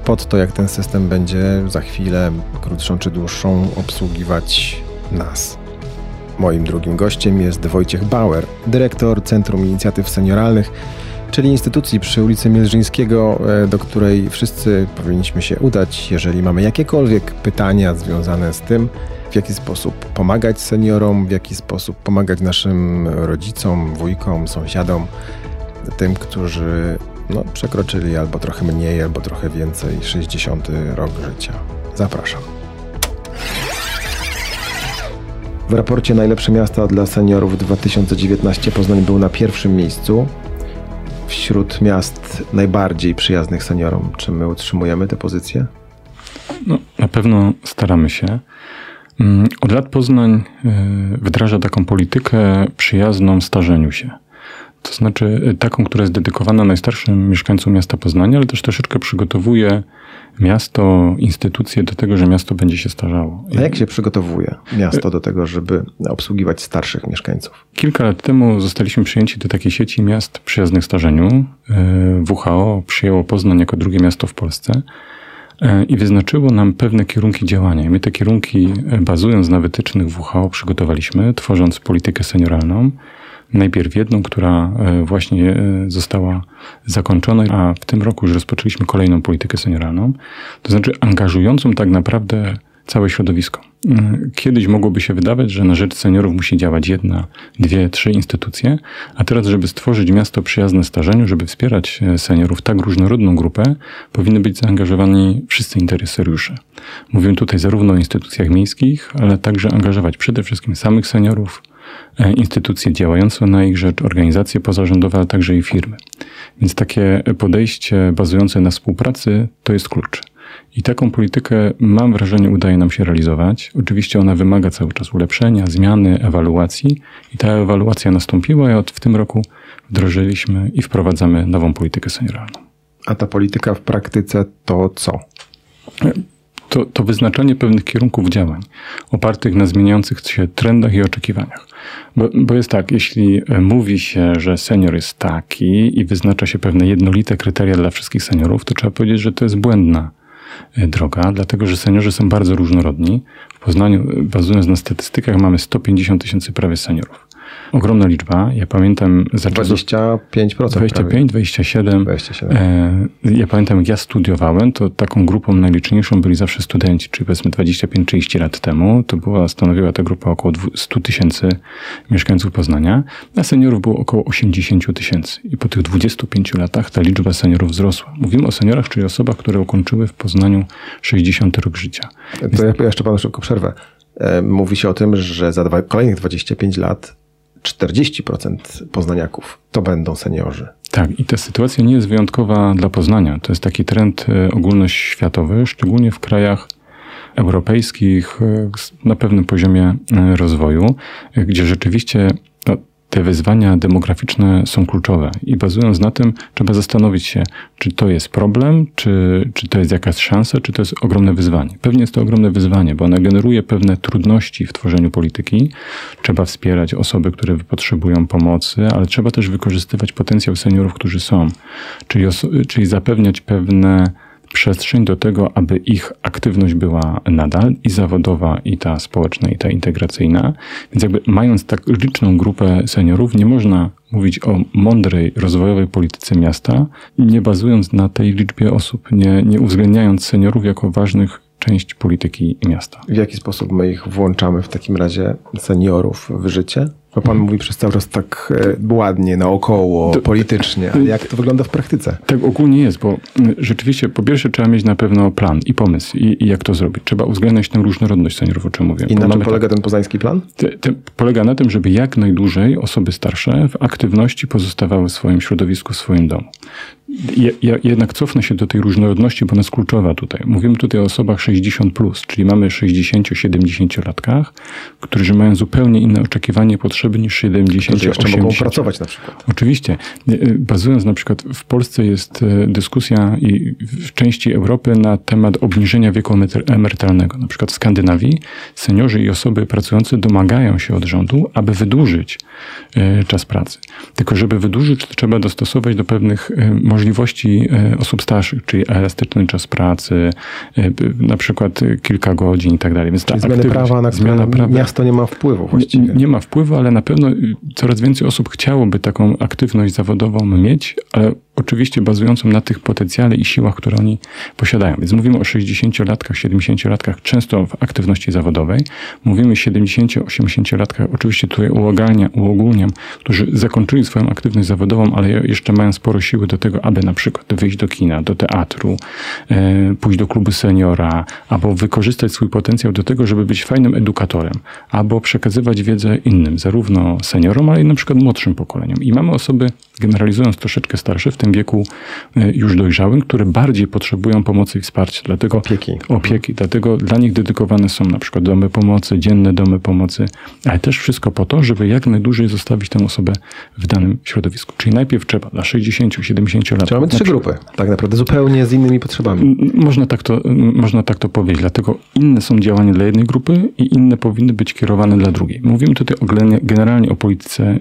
pod to, jak ten system będzie za chwilę, krótszą czy dłuższą, obsługiwać nas. Moim drugim gościem jest Wojciech Bauer, dyrektor Centrum Inicjatyw Senioralnych, czyli instytucji przy ulicy Mielżyńskiego, e, do której wszyscy powinniśmy się udać, jeżeli mamy jakiekolwiek pytania związane z tym, w jaki sposób pomagać seniorom, w jaki sposób pomagać naszym rodzicom, wujkom, sąsiadom, tym, którzy no, przekroczyli albo trochę mniej, albo trochę więcej 60 rok życia. Zapraszam. W raporcie Najlepsze miasta dla seniorów 2019 Poznań był na pierwszym miejscu wśród miast najbardziej przyjaznych seniorom. Czy my utrzymujemy tę pozycję? No, na pewno staramy się. Mm, od lat Poznań e, wdraża taką politykę przyjazną starzeniu się. To znaczy taką, która jest dedykowana najstarszym mieszkańcom miasta Poznania, ale też troszeczkę przygotowuje miasto, instytucje do tego, że miasto będzie się starzało. A jak się przygotowuje miasto do tego, żeby obsługiwać starszych mieszkańców? Kilka lat temu zostaliśmy przyjęci do takiej sieci miast przyjaznych starzeniu. E, WHO przyjęło Poznań jako drugie miasto w Polsce i wyznaczyło nam pewne kierunki działania. I my te kierunki, bazując na wytycznych WHO, przygotowaliśmy, tworząc politykę senioralną. Najpierw jedną, która właśnie została zakończona, a w tym roku już rozpoczęliśmy kolejną politykę senioralną, to znaczy angażującą tak naprawdę całe środowisko. Kiedyś mogłoby się wydawać, że na rzecz seniorów musi działać jedna, dwie, trzy instytucje, a teraz, żeby stworzyć miasto przyjazne starzeniu, żeby wspierać e, seniorów, tak różnorodną grupę, powinny być zaangażowani wszyscy interesariusze. Mówię tutaj zarówno o instytucjach miejskich, ale także angażować przede wszystkim samych seniorów, e, instytucje działające na ich rzecz, organizacje pozarządowe, ale także i firmy. Więc takie podejście bazujące na współpracy to jest klucz. I taką politykę, mam wrażenie, udaje nam się realizować. Oczywiście ona wymaga cały czas ulepszenia, zmiany, ewaluacji. I ta ewaluacja nastąpiła, i od w tym roku wdrożyliśmy i wprowadzamy nową politykę senioralną. A ta polityka w praktyce to co? To, to wyznaczanie pewnych kierunków działań, opartych na zmieniających się trendach i oczekiwaniach. Bo, bo jest tak, jeśli mówi się, że senior jest taki i wyznacza się pewne jednolite kryteria dla wszystkich seniorów, to trzeba powiedzieć, że to jest błędna E, droga, dlatego że seniorzy są bardzo różnorodni. W Poznaniu, e, bazując na statystykach, mamy 150 tysięcy prawie seniorów ogromna liczba. Ja pamiętam... 25%. 25, 27. 27. ja pamiętam, jak ja studiowałem, to taką grupą najliczniejszą byli zawsze studenci, czyli powiedzmy 25-30 lat temu. To była, stanowiła ta grupa około 100 tysięcy mieszkańców Poznania, a seniorów było około 80 tysięcy. I po tych 25 latach ta liczba seniorów wzrosła. Mówimy o seniorach, czyli osobach, które ukończyły w Poznaniu 60 rok życia. To ja jeszcze panu szybko przerwę. E, mówi się o tym, że za dwa, kolejnych 25 lat 40% poznaniaków to będą seniorzy. Tak, i ta sytuacja nie jest wyjątkowa dla Poznania. To jest taki trend e, ogólnoświatowy, szczególnie w krajach europejskich e, na pewnym poziomie e, rozwoju, gdzie rzeczywiście te wyzwania demograficzne są kluczowe i bazując na tym, trzeba zastanowić się, czy to jest problem, czy, czy to jest jakaś szansa, czy to jest ogromne wyzwanie. Pewnie jest to ogromne wyzwanie, bo ono generuje pewne trudności w tworzeniu polityki. Trzeba wspierać osoby, które potrzebują pomocy, ale trzeba też wykorzystywać potencjał seniorów, którzy są, czyli, czyli zapewniać pewne przestrzeń do tego, aby ich aktywność była nadal i zawodowa, i ta społeczna, i ta integracyjna. Więc jakby mając tak liczną grupę seniorów, nie można mówić o mądrej, rozwojowej polityce miasta, nie bazując na tej liczbie osób, nie, nie uwzględniając seniorów jako ważnych część polityki miasta. W jaki sposób my ich włączamy w takim razie seniorów w życie? Bo pan mówi przez cały czas tak e, ładnie, naokoło, to, politycznie. A jak to wygląda w praktyce? Tak ogólnie jest, bo rzeczywiście po pierwsze trzeba mieć na pewno plan i pomysł i, i jak to zrobić. Trzeba uwzględniać tę różnorodność seniorów, o czym mówię. I na czym polega tak, ten poznański plan? Te, te, polega na tym, żeby jak najdłużej osoby starsze w aktywności pozostawały w swoim środowisku, w swoim domu. Ja, ja jednak cofnę się do tej różnorodności, bo ona jest kluczowa tutaj. Mówimy tutaj o osobach 60+, plus, czyli mamy 60-70-latkach, którzy mają zupełnie inne oczekiwanie, potrzeby niż 70 Którzy jeszcze mogą pracować na przykład. Oczywiście. E, bazując na przykład, w Polsce jest e, dyskusja i w części Europy na temat obniżenia wieku emerytalnego. Na przykład w Skandynawii seniorzy i osoby pracujące domagają się od rządu, aby wydłużyć czas pracy. Tylko żeby wydłużyć, to trzeba dostosować do pewnych możliwości e, osób starszych, czyli elastyczny czas pracy, e, na przykład kilka godzin i tak dalej. Więc ta zmiany prawa, na zmiana prawa, miasto nie ma wpływu właściwie. Nie, nie, ma wpływu, ale na pewno coraz więcej osób chciałoby taką aktywność zawodową mieć, ale oczywiście bazującą na tych potencjale i siłach, które oni posiadają. Więc mówimy o 60-latkach, 70-latkach często w aktywności zawodowej. Mówimy 70-80-latkach, oczywiście tutaj uogólniam, uogólniam, którzy zakończyli swoją aktywność zawodową, ale jeszcze mają sporo siły do tego, aby na przykład wyjść do kina, do teatru, e, pójść do klubu seniora, albo wykorzystać swój potencjał do tego, żeby być fajnym edukatorem, albo przekazywać wiedzę innym, zarówno seniorom, ale i na przykład młodszym pokoleniom. I mamy osoby, generalizując troszeczkę starsze, w tym tym wieku e, już dojrzałym, które bardziej potrzebują pomocy i wsparcia. Dlatego Opieki. opieki. Dlatego dla nich dedykowane są na przykład domy pomocy, dzienne domy pomocy, ale też wszystko po to, żeby jak najdłużej zostawić tę osobę w danym środowisku. Czyli najpierw trzeba dla 60-70 lat. Czyli mamy trzy grupy, tak naprawdę zupełnie z innymi potrzebami. Można tak, to, można tak to powiedzieć. Dlatego inne są działania dla jednej grupy i inne powinny być kierowane dla drugiej. Mówimy tutaj o, generalnie o polityce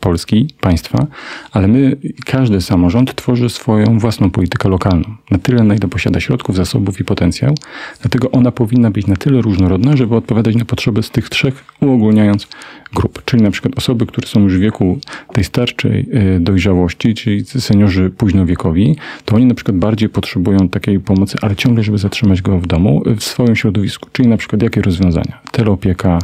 Polski, państwa, ale my, każdy samorząd tworzy swoją własną politykę lokalną. Na tyle, na ile posiada środków, zasobów i potencjał. Dlatego ona powinna być na tyle różnorodna, żeby odpowiadać na potrzeby z tych trzech, uogólniając grup. Czyli na przykład osoby, które są już w wieku tej starczej y, dojrzałości, czyli seniorzy późnowiekowi, to oni na przykład bardziej potrzebują takiej pomocy, ale ciągle, żeby zatrzymać go w domu, y, w swoim środowisku. Czyli na przykład jakie rozwiązania? Teleopieka,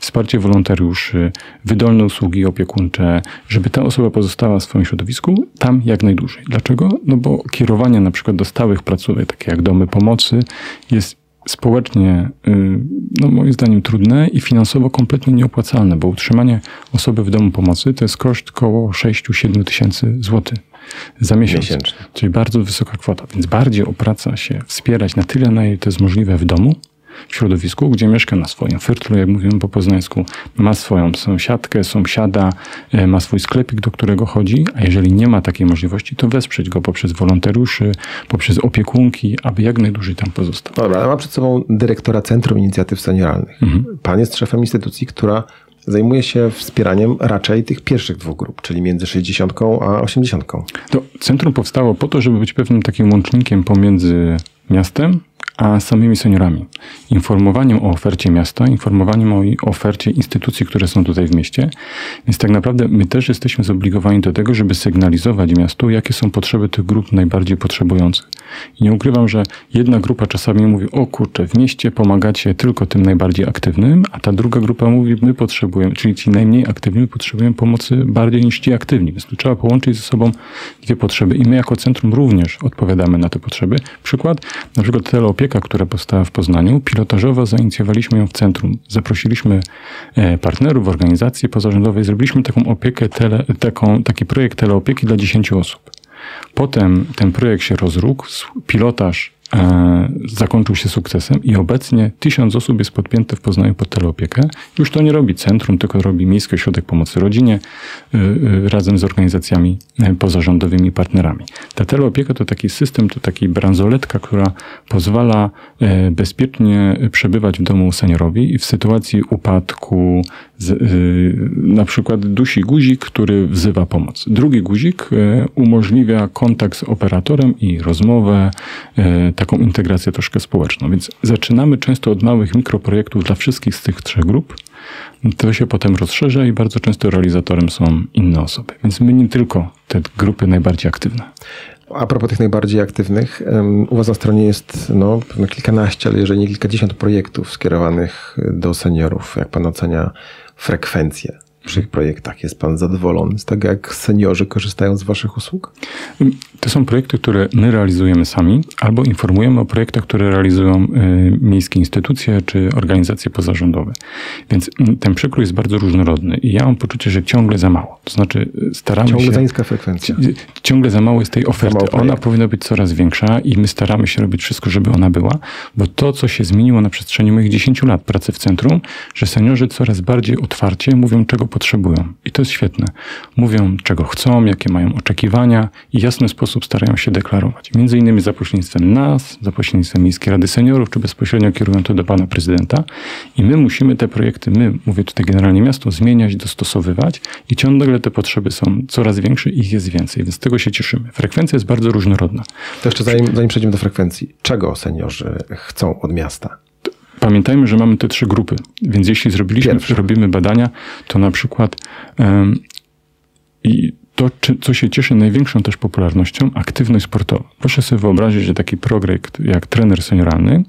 wsparcie wolontariuszy, wydolne usługi opiekuńcze, żeby ta osoba pozostała w swoim środowisku tam jak najdłużej. Dlaczego? No bo kierowanie na przykład do stałych placówek, takie jak domy pomocy, jest społecznie, y, no moim zdaniem trudne i finansowo kompletnie nieopłacalne, bo utrzymanie osoby w domu pomocy to jest koszt około 6-7 tysięcy złotych za miesiąc. Miesięcznie. Czyli bardzo wysoka kwota, więc bardziej opłaca się wspierać na tyle, na ile to jest możliwe w domu, w środowisku, gdzie mieszka na swoim fyrtlu, jak mówimy po poznańsku, ma swoją sąsiadkę, sąsiada, e, ma swój sklepik, do którego chodzi, a jeżeli nie ma takiej możliwości, to wesprzeć go poprzez wolontariuszy, poprzez opiekunki, aby jak najdłużej tam pozostał. Dobra, ale mam przed sobą dyrektora Centrum Inicjatyw Senioralnych. Pan jest szefem instytucji, która zajmuje się wspieraniem raczej tych pierwszych dwóch grup, czyli między 60 a 80. To centrum powstało po to, żeby być pewnym takim łącznikiem pomiędzy miastem a samymi seniorami. Informowaniem o ofercie miasta, informowaniem o ofercie instytucji, które są tutaj w mieście. Więc tak naprawdę my też jesteśmy zobligowani do tego, żeby sygnalizować miastu, jakie są potrzeby tych grup najbardziej potrzebujących. I nie ukrywam, że jedna grupa czasami mówi, o kurczę, w mieście pomagacie tylko tym najbardziej aktywnym, a ta druga grupa mówi, my potrzebujemy, czyli ci najmniej aktywni, my potrzebujemy pomocy bardziej niż ci aktywni. Więc tu trzeba połączyć ze sobą dwie potrzeby i my jako centrum również odpowiadamy na te potrzeby. Przykład, na przykład teleopieka, która powstała w Poznaniu, pilotażowo zainicjowaliśmy ją w centrum. Zaprosiliśmy e, partnerów, organizacje pozarządowe i zrobiliśmy taką opiekę, tele, taką, taki projekt teleopieki dla 10 osób. Potem ten projekt się rozrósł, pilotaż zakończył się sukcesem i obecnie tysiąc osób jest podpięte w Poznaniu pod teleopiekę. Już to nie robi centrum, tylko robi Miejski Ośrodek Pomocy Rodzinie y, y, razem z organizacjami e, pozarządowymi partnerami. Ta teleopieka to taki system, to taki bransoletka, która pozwala e, bezpiecznie przebywać w domu seniorowi i w sytuacji upadku z, y, na przykład dusi guzik, który wzywa pomoc. Drugi guzik e, umożliwia kontakt z operatorem i rozmowę, e, taką integrację troszkę społeczną. Więc zaczynamy często od małych mikroprojektów dla wszystkich z tych trzech grup. To się potem rozszerza i bardzo często realizatorem są inne osoby. Więc my nie tylko te grupy najbardziej aktywne. A propos tych najbardziej aktywnych, u Was na stronie jest no, kilkanaście, ale jeżeli nie kilkadziesiąt projektów skierowanych do seniorów. Jak Pan ocenia frekwencję przy tych projektach? Jest Pan zadowolony z tego, jak seniorzy korzystają z Waszych usług? To są projekty, które my realizujemy sami, albo informujemy o projektach, które realizują y, miejskie instytucje czy organizacje pozarządowe. Więc mm, ten przekrój jest bardzo różnorodny i ja mam poczucie, że ciągle za mało. To znaczy y, staramy Ciągle się... za niska frekwencja. Ci- Ciągle za mało jest tej oferty. Ona powinna być coraz większa i my staramy się robić wszystko, żeby ona była, bo to, co się zmieniło na przestrzeni moich 10 lat pracy w centrum, że seniorzy coraz bardziej otwarcie mówią, czego potrzebują. I to jest świetne. Mówią, czego chcą, jakie mają oczekiwania i w jasny sposób starają się deklarować. Między innymi za pośrednictwem nas, za pośrednictwem Miejskiej Rady Seniorów, czy bezpośrednio kierują to do pana prezydenta. I my musimy te projekty, my, mówię tutaj generalnie miasto, zmieniać, dostosowywać i ciągle te potrzeby są coraz większe i ich jest więcej, więc z tego się cieszymy. Frekwencja jest bardzo różnorodna. To jeszcze zanim, zanim przejdziemy do frekwencji, czego seniorzy chcą od miasta? Pamiętajmy, że mamy te trzy grupy, więc jeśli zrobiliśmy, Pierwsza. robimy badania, to na przykład em, i to, czy, co się cieszy największą też popularnością, aktywność sportowa. Proszę sobie wyobrazić, że taki projekt jak trener senioralny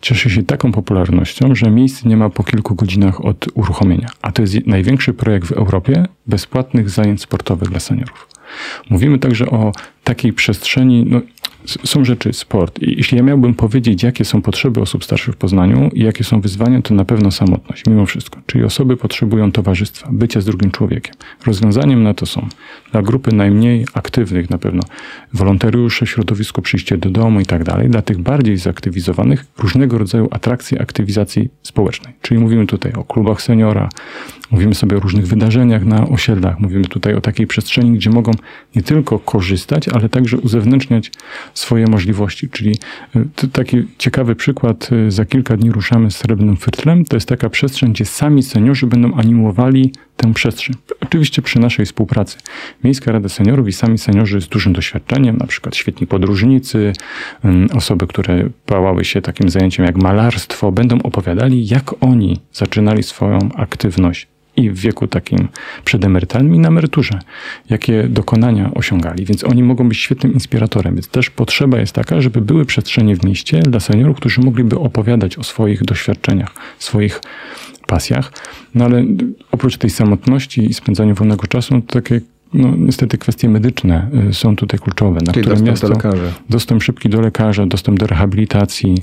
cieszy się taką popularnością, że miejsc nie ma po kilku godzinach od uruchomienia. A to jest je- największy projekt w Europie bezpłatnych zajęć sportowych dla seniorów. Mówimy także o takiej przestrzeni, no, są rzeczy, sport. I jeśli ja miałbym powiedzieć, jakie są potrzeby osób starszych w Poznaniu i jakie są wyzwania, to na pewno samotność, mimo wszystko. Czyli osoby potrzebują towarzystwa, bycia z drugim człowiekiem. Rozwiązaniem na to są dla grupy najmniej aktywnych na pewno wolontariusze, środowisko, przyjście do domu i tak dalej. Dla tych bardziej zaktywizowanych różnego rodzaju atrakcje aktywizacji społecznej. Czyli mówimy tutaj o klubach seniora, mówimy sobie o różnych wydarzeniach na osiedlach, mówimy tutaj o takiej przestrzeni, gdzie mogą nie tylko korzystać, ale także uzewnętrzniać swoje możliwości. Czyli y, taki ciekawy przykład, y, za kilka dni ruszamy z Srebrnym Fyrtlem. To jest taka przestrzeń, gdzie sami seniorzy będą animowali tę przestrzeń. Oczywiście przy naszej współpracy. Miejska Rada Seniorów i sami seniorzy z dużym doświadczeniem, na przykład świetni podróżnicy, osoby, które pałały się takim zajęciem jak malarstwo, będą opowiadali, jak oni zaczynali swoją aktywność i w wieku takim przedemerytalnym i na emeryturze, jakie dokonania osiągali. Więc oni mogą być świetnym inspiratorem. Więc też potrzeba jest taka, żeby były przestrzenie w mieście dla seniorów, którzy mogliby opowiadać o swoich doświadczeniach, swoich pasjach. No ale oprócz tej samotności i spędzania wolnego czasu, to takie no, niestety kwestie medyczne y, są tutaj kluczowe. Na Czyli które dostęp miasto, do. Dostęp szybki do lekarza, dostęp do rehabilitacji.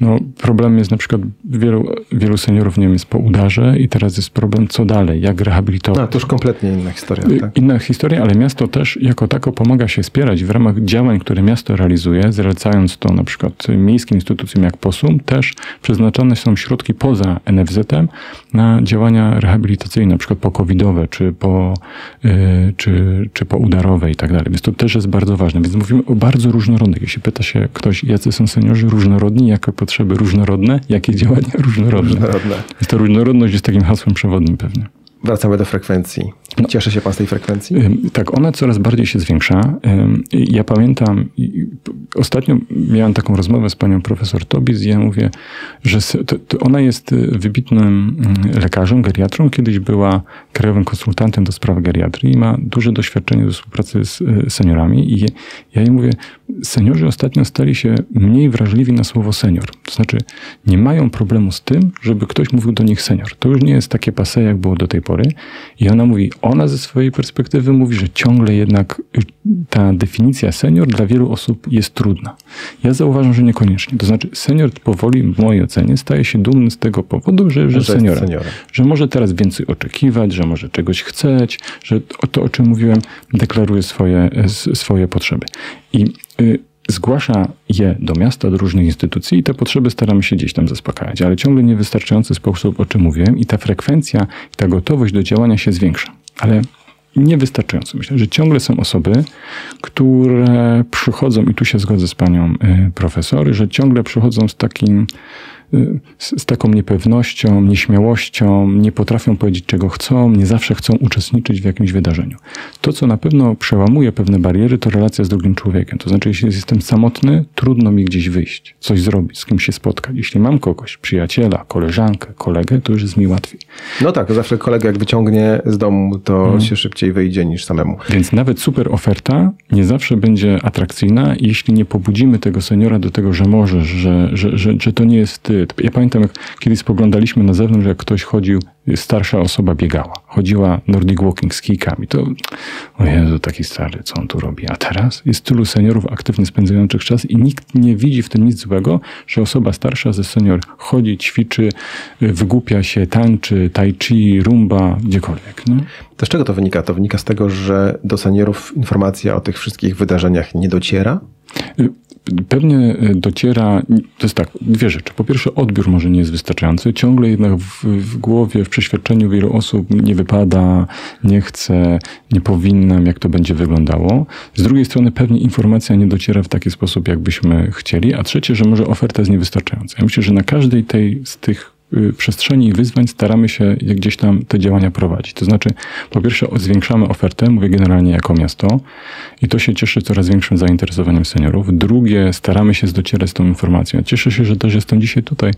No, problem jest na przykład wielu, wielu seniorów nie wiem, jest po udarze i teraz jest problem co dalej, jak rehabilitować. No, to już kompletnie inna historia. Y, tak? Inna historia, ale miasto też jako tako pomaga się wspierać w ramach działań, które miasto realizuje, zlecając to na przykład miejskim instytucjom jak POSUM, też przeznaczone są środki poza NFZ-em na działania rehabilitacyjne, na przykład po covidowe, czy po, yy, czy czy, poudarowe i tak dalej. Więc to też jest bardzo ważne. Więc mówimy o bardzo różnorodnych. Jeśli pyta się ktoś, jacy są seniorzy różnorodni, jakie potrzeby różnorodne, jakie działania [laughs] różnorodne. różnorodne. Więc ta różnorodność jest takim hasłem przewodnim pewnie. Wracamy do frekwencji. No. Cieszy się pan z tej frekwencji? Tak, ona coraz bardziej się zwiększa. Ja pamiętam, ostatnio miałem taką rozmowę z panią profesor Tobis i ja mówię, że ona jest y, wybitnym mm, lekarzem, geriatrą. Kiedyś była krajowym konsultantem do spraw geriatrii i ma duże doświadczenie do współpracy z y, seniorami. I ja jej mówię, seniorzy ostatnio stali się mniej wrażliwi na słowo senior. To znaczy, nie mają problemu z tym, żeby ktoś mówił do nich senior. To już nie jest takie pase, jak było do tej pory. I ona mówi, ona ze swojej perspektywy mówi, że ciągle jednak ta definicja senior dla wielu osób jest trudna. Ja zauważam, że niekoniecznie. To znaczy, senior powoli, w mojej ocenie, staje się dumny z tego powodu, że, że, że seniorem. Że może teraz więcej oczekiwać, że może czegoś chceć, że to, o czym mówiłem, deklaruje swoje, swoje potrzeby. I y, zgłasza je do miasta, do różnych instytucji i te potrzeby staramy się gdzieś tam zaspokajać, ale ciągle niewystarczający sposób, o czym mówiłem, i ta frekwencja, ta gotowość do działania się zwiększa. Ale niewystarczająco. Myślę, że ciągle są osoby, które przychodzą, i tu się zgodzę z panią y, profesor, że ciągle przychodzą z takim z, taką niepewnością, nieśmiałością, nie potrafią powiedzieć, czego chcą, nie zawsze chcą uczestniczyć w jakimś wydarzeniu. To, co na pewno przełamuje pewne bariery, to relacja z drugim człowiekiem. To znaczy, jeśli jestem samotny, trudno mi gdzieś wyjść, coś zrobić, z kim się spotkać. Jeśli mam kogoś, przyjaciela, koleżankę, kolegę, to już jest mi łatwiej. No tak, zawsze kolega jak wyciągnie z domu, to hmm. się szybciej wyjdzie niż samemu. Więc nawet super oferta nie zawsze będzie atrakcyjna, jeśli nie pobudzimy tego seniora do tego, że możesz, że, że, że, że to nie jest ty, ja pamiętam, jak kiedyś spoglądaliśmy na zewnątrz, jak ktoś chodził, starsza osoba biegała. Chodziła Nordic Walking z kijkami. To, o Jezu, taki stary, co on tu robi? A teraz jest tylu seniorów aktywnie spędzających czas i nikt nie widzi w tym nic złego, że osoba starsza ze senior chodzi, ćwiczy, wygłupia się, tańczy, tai chi, rumba, gdziekolwiek. Nie? To z czego to wynika? To wynika z tego, że do seniorów informacja o tych wszystkich wydarzeniach nie dociera? Pewnie e, dociera, to jest tak, dwie rzeczy. Po pierwsze, odbiór może nie jest wystarczający. Ciągle jednak w, w, głowie, w przeświadczeniu wielu osób nie wypada, nie chce, nie powinnam, jak to będzie wyglądało. Z drugiej strony, pewnie informacja nie dociera w taki sposób, jakbyśmy chcieli. A trzecie, że może oferta jest niewystarczająca. Ja myślę, że na każdej tej z tych przestrzeni i wyzwań staramy się gdzieś tam te działania prowadzić. To znaczy, po pierwsze, zwiększamy ofertę, mówię generalnie jako miasto, i to się cieszy coraz większym zainteresowaniem seniorów. Drugie, staramy się docierać z tą informacją. Cieszę się, że też jestem dzisiaj tutaj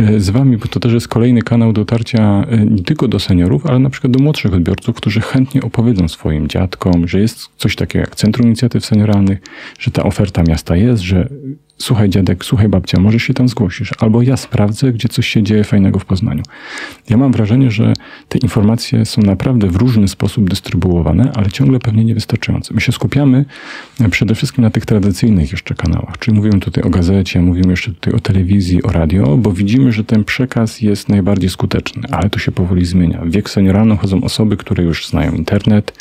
y, z Wami, bo to też jest kolejny kanał dotarcia y, nie tylko do seniorów, ale na przykład do młodszych odbiorców, którzy chętnie opowiedzą swoim dziadkom, że jest coś takiego jak Centrum Inicjatyw Senioralnych, że ta oferta miasta jest, że słuchaj dziadek, słuchaj babcia, może się tam zgłosisz, albo ja sprawdzę, gdzie coś się dzieje fajnego w Poznaniu. Ja mam wrażenie, że te informacje są naprawdę w różny sposób dystrybuowane, ale ciągle pewnie niewystarczające. My się skupiamy przede wszystkim na tych tradycyjnych jeszcze kanałach, czyli mówimy tutaj o gazecie, mówimy jeszcze tutaj o telewizji, o radio, bo widzimy, że ten przekaz jest najbardziej skuteczny, ale to się powoli zmienia. W wiek senioralny chodzą osoby, które już znają internet,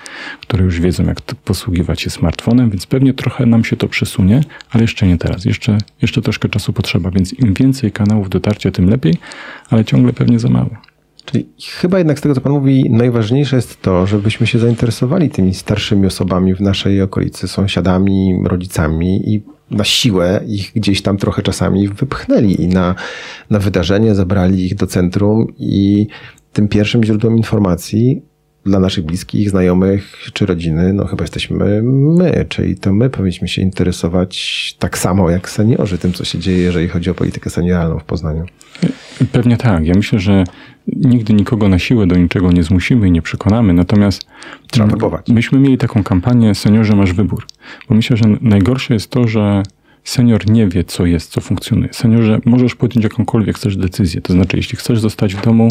które już wiedzą, jak posługiwać się smartfonem, więc pewnie trochę nam się to przesunie, ale jeszcze nie teraz. Jeszcze, jeszcze troszkę czasu potrzeba, więc im więcej kanałów dotarcia, tym lepiej, ale ciągle pewnie za mało. Czyli chyba jednak z tego, co Pan mówi, najważniejsze jest to, żebyśmy się zainteresowali tymi starszymi osobami w naszej okolicy, sąsiadami, rodzicami i na siłę ich gdzieś tam trochę czasami wypchnęli i na, na wydarzenie, zabrali ich do centrum i tym pierwszym źródłem informacji dla naszych bliskich, znajomych czy rodziny, no chyba jesteśmy my, czyli to my powinniśmy się interesować tak samo jak seniorzy tym, co się dzieje, jeżeli chodzi o politykę senioralną w Poznaniu. Pewnie tak. Ja myślę, że nigdy nikogo na siłę do niczego nie zmusimy i nie przekonamy, natomiast Trzeba próbować. myśmy mieli taką kampanię Seniorze masz wybór, bo myślę, że najgorsze jest to, że senior nie wie, co jest, co funkcjonuje. Seniorze możesz podjąć jakąkolwiek chcesz decyzję, to znaczy, jeśli chcesz zostać w domu,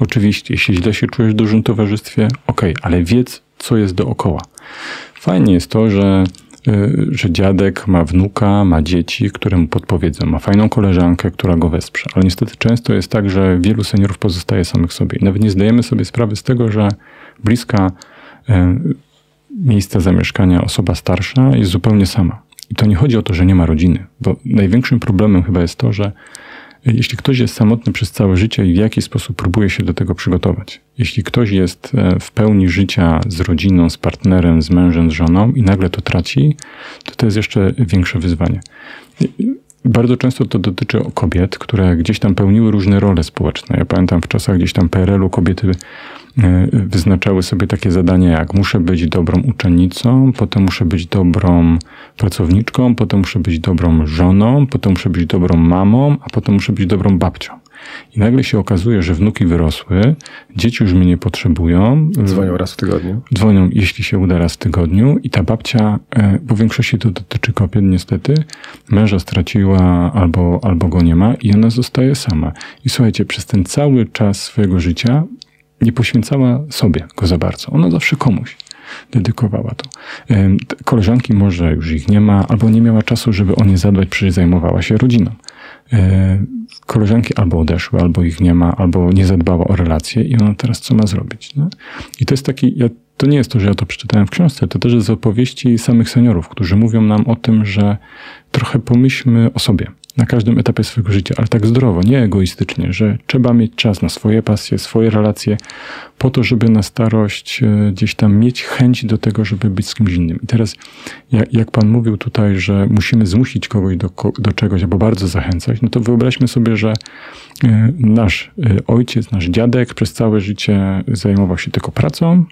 Oczywiście, jeśli źle się czujesz w dużym towarzystwie, ok, ale wiedz, co jest dookoła. Fajnie jest to, że, y, że dziadek ma wnuka, ma dzieci, które mu podpowiedzą, ma fajną koleżankę, która go wesprze. Ale niestety często jest tak, że wielu seniorów pozostaje samych sobie. I nawet nie zdajemy sobie sprawy z tego, że bliska y, miejsca zamieszkania osoba starsza jest zupełnie sama. I to nie chodzi o to, że nie ma rodziny, bo największym problemem chyba jest to, że jeśli ktoś jest samotny przez całe życie i w jaki sposób próbuje się do tego przygotować. Jeśli ktoś jest e, w pełni życia z rodziną, z partnerem, z mężem, z żoną i nagle to traci, to to jest jeszcze większe wyzwanie. Bardzo często to dotyczy kobiet, które gdzieś tam pełniły różne role społeczne. Ja pamiętam w czasach gdzieś tam PRL-u kobiety wyznaczały sobie takie zadania jak muszę być dobrą uczennicą, potem muszę być dobrą pracowniczką, potem muszę być dobrą żoną, potem muszę być dobrą mamą, a potem muszę być dobrą babcią. I nagle się okazuje, że wnuki wyrosły, dzieci już mnie nie potrzebują. Dzwonią raz w tygodniu. Dzwonią, jeśli się uda, raz w tygodniu. I ta babcia, e, bo w większości to dotyczy kobiet niestety, męża straciła albo, albo go nie ma i ona zostaje sama. I słuchajcie, przez ten cały czas swojego życia nie poświęcała sobie go za bardzo. Ona zawsze komuś dedykowała to. Koleżanki może już ich nie ma, albo nie miała czasu, żeby o nie zadbać, przecież zajmowała się rodziną. E, koleżanki albo odeszły, albo ich nie ma, albo nie zadbała o relacje i ona teraz co ma zrobić. I to jest taki, ja, to nie jest to, że ja to przeczytałem w książce, to też jest z opowieści samych seniorów, którzy mówią nam o tym, że trochę pomyślmy o sobie na każdym etapie swojego życia, ale tak zdrowo, nie egoistycznie, że trzeba mieć czas na swoje pasje, swoje relacje, po to, żeby na starość e, gdzieś tam mieć chęć do tego, żeby być z kimś innym. I teraz, jak Pan mówił tutaj, że musimy zmusić kogoś do, do czegoś, albo bardzo zachęcać, no to wyobraźmy sobie, że e, nasz e, ojciec, nasz dziadek przez całe życie zajmował się tylko pracą,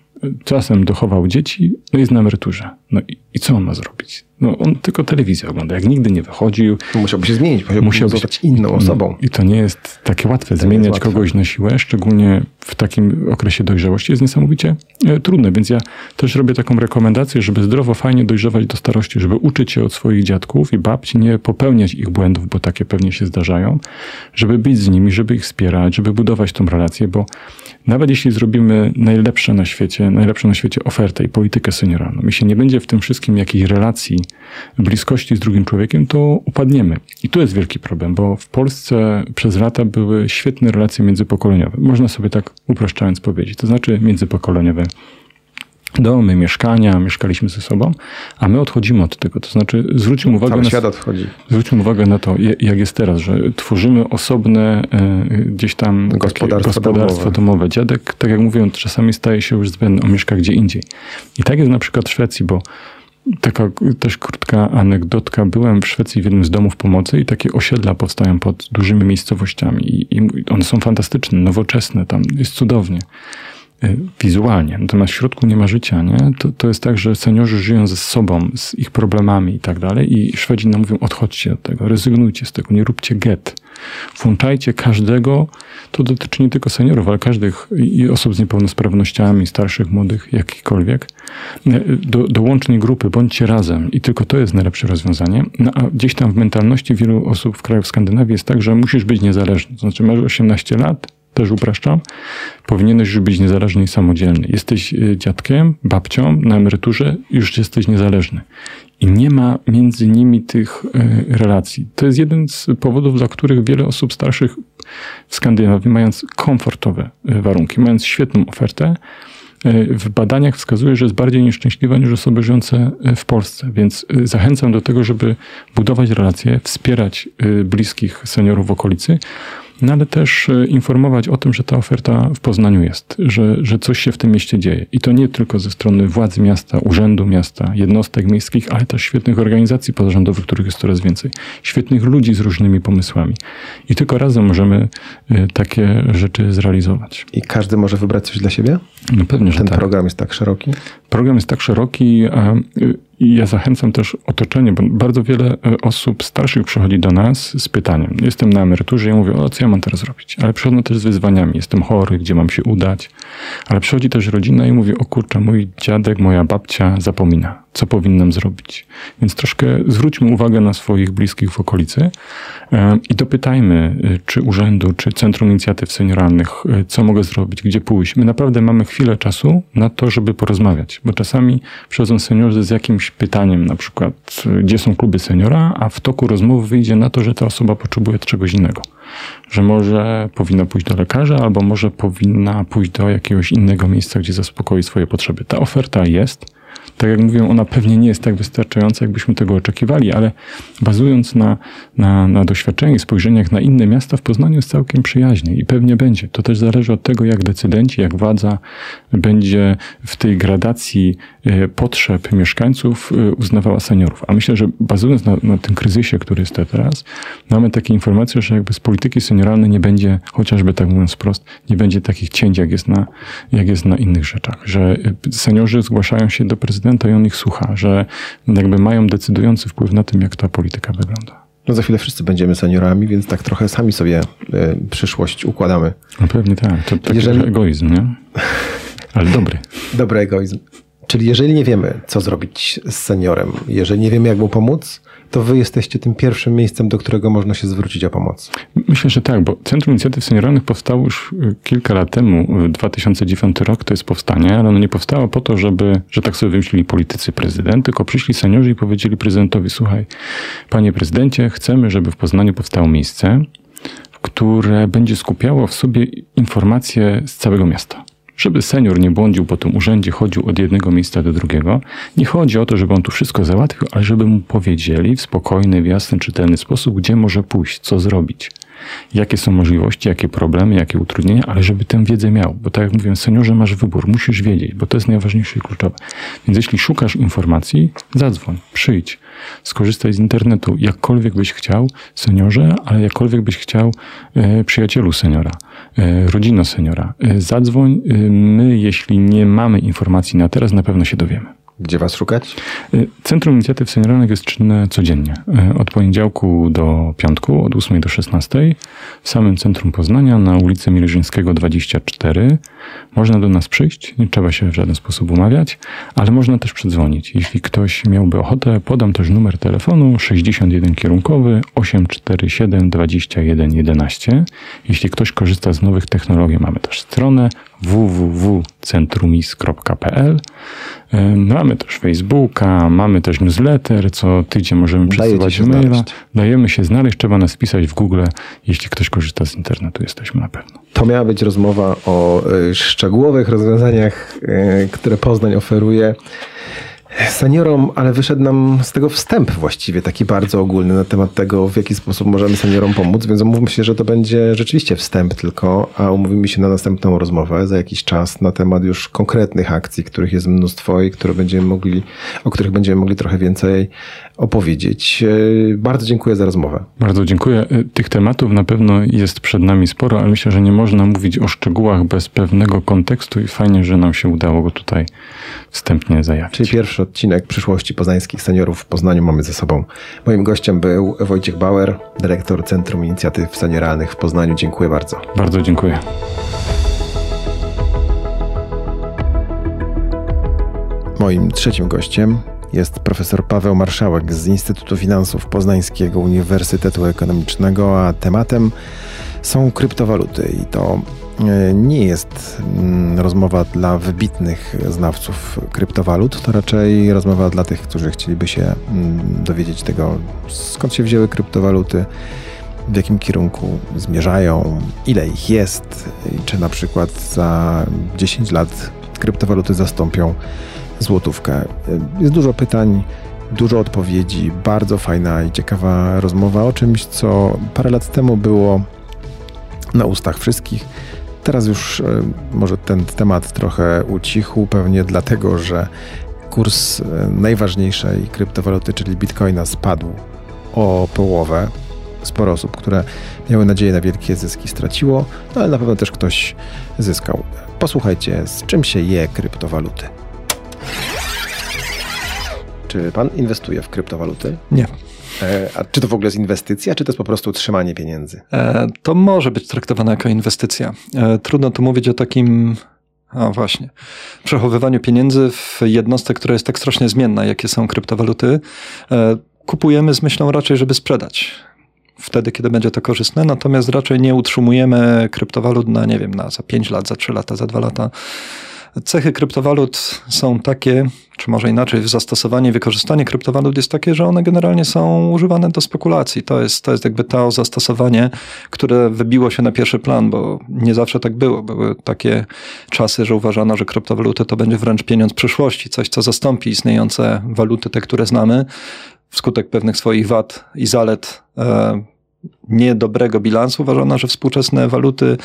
czasem dochował dzieci, no jest na emeryturze. No i, i, co on ma zrobić? No on tylko telewizję ogląda. Jak nigdy nie wychodził. Musiałby się zmienić, musiałby zostać inną no, osobą. I to nie jest takie łatwe. To Zmieniać łatwe. kogoś na siłę, szczególnie w takim okresie dojrzałości, jest niesamowicie e, trudne. Więc ja też robię taką rekomendację, żeby zdrowo, fajnie dojrzewać do starości, żeby uczyć się od swoich dziadków i babci, nie popełniać ich błędów, bo takie pewnie się zdarzają, żeby być z nimi, żeby ich wspierać, żeby budować tą relację, bo nawet jeśli zrobimy najlepsze na świecie, najlepszą na świecie ofertę i politykę senioralną, jeśli nie będzie w tym wszystkim jakiejś relacji, bliskości z drugim człowiekiem, to upadniemy. I tu jest wielki problem, bo w Polsce przez lata były świetne relacje międzypokoleniowe. Można sobie tak upraszczając powiedzieć. To znaczy międzypokoleniowe domy, mieszkania, mieszkaliśmy ze sobą, a my odchodzimy od tego. To znaczy zwróćmy uwagę, Cały na, świat odchodzi. zwróćmy uwagę na to, jak jest teraz, że tworzymy osobne e, gdzieś tam gospodarstwo, gospodarstwo domowe. domowe. Dziadek, tak jak mówią, czasami staje się już zbędny, on mieszka gdzie indziej. I tak jest na przykład w Szwecji, bo taka też krótka anegdotka. Byłem w Szwecji w jednym z domów pomocy i takie osiedla powstają pod dużymi miejscowościami i, i one są fantastyczne, nowoczesne, tam jest cudownie. Wizualnie. Natomiast w środku nie ma życia, nie? To, to jest tak, że seniorzy żyją ze sobą, z ich problemami i tak dalej i Szwedzi nam mówią, odchodźcie od tego, rezygnujcie z tego, nie róbcie get. Włączajcie każdego, to dotyczy nie tylko seniorów, ale każdych i osób z niepełnosprawnościami, starszych, młodych, jakikolwiek, do, do łącznej grupy, bądźcie razem i tylko to jest najlepsze rozwiązanie. No, a gdzieś tam w mentalności wielu osób w krajach Skandynawii jest tak, że musisz być niezależny. Znaczy masz 18 lat, też upraszczam, powinieneś już być niezależny i samodzielny. Jesteś y, dziadkiem, babcią, na emeryturze, już jesteś niezależny. I nie ma między nimi tych y, relacji. To jest jeden z powodów, dla których wiele osób starszych w Skandynawii, mając komfortowe y, warunki, mając świetną ofertę, w badaniach wskazuje, że jest bardziej nieszczęśliwa niż osoby żyjące w Polsce. Więc zachęcam do tego, żeby budować relacje, wspierać bliskich seniorów w okolicy, no ale też e, informować o tym, że ta oferta w Poznaniu jest, że, że coś się w tym mieście dzieje. I to nie tylko ze strony władzy miasta, urzędu miasta, jednostek miejskich, ale też świetnych organizacji pozarządowych, których jest coraz więcej, świetnych ludzi z różnymi pomysłami. I tylko razem możemy e, takie rzeczy zrealizować. I każdy może wybrać coś dla siebie? No pewnie, że Ten tak. program jest tak szeroki? Program jest tak szeroki, a ja zachęcam też otoczenie, bo bardzo wiele e, osób starszych przychodzi do nas z pytaniem. Jestem na emeryturze i mówię, o co ja mam teraz robić? Ale przychodzą też z wyzwaniami. Jestem chory, gdzie mam się udać? Ale przychodzi też rodzina i mówi, o kurczę, mój dziadek, moja babcia zapomina co powinnam zrobić. Więc troszkę zwróćmy uwagę na swoich bliskich w okolicy e, i dopytajmy, e, czy urzędu, czy Centrum Inicjatyw Senioralnych, e, co mogę zrobić, gdzie pójść. My naprawdę mamy chwilę czasu na to, żeby porozmawiać, bo czasami przychodzą seniorzy z jakimś pytaniem, na przykład, gdzie są kluby seniora, a w toku rozmowy wyjdzie na to, że ta osoba potrzebuje czegoś innego. Że może powinna pójść do lekarza, albo może powinna pójść do jakiegoś innego miejsca, gdzie zaspokoi swoje potrzeby. Ta oferta jest tak jak mówię, ona pewnie nie jest tak wystarczająca, jakbyśmy tego oczekiwali, ale bazując na, na, na doświadczeniu i spojrzeniach na inne miasta, w Poznaniu jest całkiem przyjaźnie i pewnie będzie. To też zależy od tego, jak decydenci, jak władza będzie w tej gradacji e, potrzeb mieszkańców e, uznawała seniorów. A myślę, że bazując na, na tym kryzysie, który jest teraz, mamy takie informacje, że jakby z polityki senioralnej nie będzie, chociażby tak mówiąc wprost, nie będzie takich cięć, jak jest na, jak jest na innych rzeczach. Że e, seniorzy zgłaszają się do prezydenta i on ich słucha, że jakby mają decydujący wpływ na tym, jak ta polityka wygląda. No za chwilę wszyscy będziemy seniorami, więc tak trochę sami sobie y, przyszłość układamy. No pewnie tak. To taki jeżeli... egoizm, nie? Ale dobry. [laughs] Dobry egoizm. Czyli jeżeli nie wiemy, co zrobić z seniorem, jeżeli nie wiemy, jak mu pomóc, to wy jesteście tym pierwszym miejscem, do którego można się zwrócić o pomoc. Myślę, że tak, bo Centrum Inicjatyw Senioralnych powstało już y, kilka lat temu, 2009 rok to jest powstanie, ale ono nie powstało po to, żeby, że tak sobie wymyślili politycy prezydent, tylko przyszli seniorzy i powiedzieli prezydentowi, słuchaj, panie prezydencie, chcemy, żeby w Poznaniu powstało miejsce, które będzie skupiało w sobie informacje z całego miasta żeby senior nie błądził po tym urzędzie, chodził od jednego miejsca do drugiego. Nie chodzi o to, żeby on tu wszystko załatwił, ale żeby mu powiedzieli w spokojny, w jasny, czytelny sposób, gdzie może pójść, co zrobić jakie są możliwości, jakie problemy, jakie utrudnienia, ale żeby tę wiedzę miał. Bo tak jak mówiłem, seniorze masz wybór, musisz wiedzieć, bo to jest najważniejsze i kluczowe. Więc jeśli szukasz informacji, zadzwoń, przyjdź, skorzystaj z internetu, jakkolwiek byś chciał, seniorze, ale jakkolwiek byś chciał e, przyjacielu seniora, e, rodzina seniora. E, zadzwoń, e, my jeśli nie mamy informacji na teraz, na pewno się dowiemy. Gdzie Was szukać? Y, Centrum Inicjatyw Senioralnych jest czynne codziennie. Y, od poniedziałku do piątku, od 8 do 16 w samym centrum Poznania na ulicy Milżyńskiego 24. Można do nas przyjść, nie trzeba się w żaden sposób umawiać, ale można też przedzwonić. Jeśli ktoś miałby ochotę, podam też numer telefonu 61 kierunkowy 847 21 11. Jeśli ktoś korzysta z nowych technologii, mamy też stronę www.centrumis.pl. Mamy też Facebooka, mamy też newsletter, co tydzień możemy przesyłać maila. Dajemy się znaleźć, trzeba nas wpisać w Google. Jeśli ktoś korzysta z internetu, jesteśmy na pewno. To miała być rozmowa o y, szczegółowych rozwiązaniach, y, które Poznań oferuje. Seniorom, ale wyszedł nam z tego wstęp właściwie taki bardzo ogólny na temat tego, w jaki sposób możemy seniorom pomóc, więc umówmy się, że to będzie rzeczywiście wstęp tylko, a umówimy się na następną rozmowę za jakiś czas na temat już konkretnych akcji, których jest mnóstwo i które będziemy mogli, o których będziemy mogli trochę więcej opowiedzieć. E, bardzo dziękuję za rozmowę. Bardzo dziękuję. E, tych tematów na pewno jest przed nami sporo, ale myślę, że nie można mówić o szczegółach bez pewnego kontekstu i fajnie, że nam się udało go tutaj wstępnie zajawić. Czyli pierwszy odcinek przyszłości poznańskich seniorów w Poznaniu mamy ze sobą. Moim gościem był Wojciech Bauer, dyrektor Centrum Inicjatyw Senioralnych w Poznaniu. Dziękuję bardzo. Bardzo dziękuję. Moim trzecim gościem jest profesor Paweł Marszałek z Instytutu Finansów Poznańskiego Uniwersytetu Ekonomicznego, a tematem są kryptowaluty i to nie jest mm, rozmowa dla wybitnych znawców kryptowalut, to raczej rozmowa dla tych, którzy chcieliby się mm, dowiedzieć tego, skąd się wzięły kryptowaluty, w jakim kierunku zmierzają, ile ich jest czy na przykład za 10 lat kryptowaluty zastąpią złotówkę. Jest dużo pytań, dużo odpowiedzi, bardzo fajna i ciekawa rozmowa o czymś, co parę lat temu było na ustach wszystkich. Teraz już e, może ten temat trochę ucichł, pewnie dlatego, że kurs e, najważniejszej kryptowaluty, czyli bitcoina, spadł o połowę. Sporo osób, które miały nadzieję na wielkie zyski, straciło, no ale na pewno też ktoś zyskał. Posłuchajcie, z czym się je kryptowaluty. Czy pan inwestuje w kryptowaluty? Nie. E, a czy to w ogóle jest inwestycja, czy to jest po prostu trzymanie pieniędzy? E, to może być traktowane jako inwestycja. E, trudno tu mówić o takim a właśnie. Przechowywaniu pieniędzy w jednostce, która jest tak strasznie zmienna, jakie są kryptowaluty. Kupujemy z myślą raczej, żeby sprzedać. Wtedy, kiedy będzie to korzystne, natomiast raczej nie utrzymujemy kryptowalut na, nie wiem, na za 5 lat, za 3 lata, za 2 lata. Cechy kryptowalut są takie, czy może inaczej, zastosowanie, wykorzystanie kryptowalut jest takie, że one generalnie są używane do spekulacji. To jest, to jest jakby to zastosowanie, które wybiło się na pierwszy plan, bo nie zawsze tak było. Były takie czasy, że uważano, że kryptowaluty to będzie wręcz pieniądz przyszłości, coś, co zastąpi istniejące waluty, te, które znamy, wskutek pewnych swoich wad i zalet. E, niedobrego bilansu. Uważano, że współczesne waluty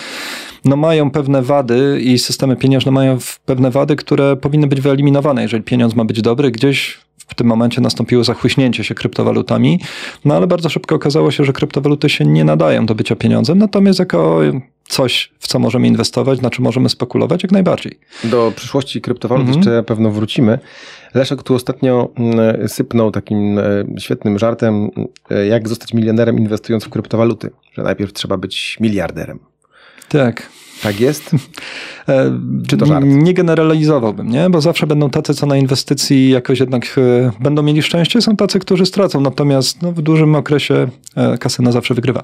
no, mają pewne wady i systemy pieniężne mają pewne wady, które powinny być wyeliminowane. Jeżeli pieniądz ma być dobry, gdzieś w tym momencie nastąpiło zachłyśnięcie się kryptowalutami, no ale bardzo szybko okazało się, że kryptowaluty się nie nadają do bycia pieniądzem, natomiast jako coś, w co możemy inwestować, na czym możemy spekulować, jak najbardziej. Do przyszłości kryptowalut mhm. jeszcze pewno wrócimy. Leszek tu ostatnio mm, sypnął takim e, świetnym żartem, e, jak zostać milionerem inwestując w kryptowaluty, że najpierw trzeba być miliarderem. Tak. Tak jest? [laughs] E, Czy to żart? Nie generalizowałbym, nie? bo zawsze będą tacy, co na inwestycji jakoś jednak e, będą mieli szczęście, są tacy, którzy stracą, natomiast no, w dużym okresie e, kasyna zawsze wygrywa.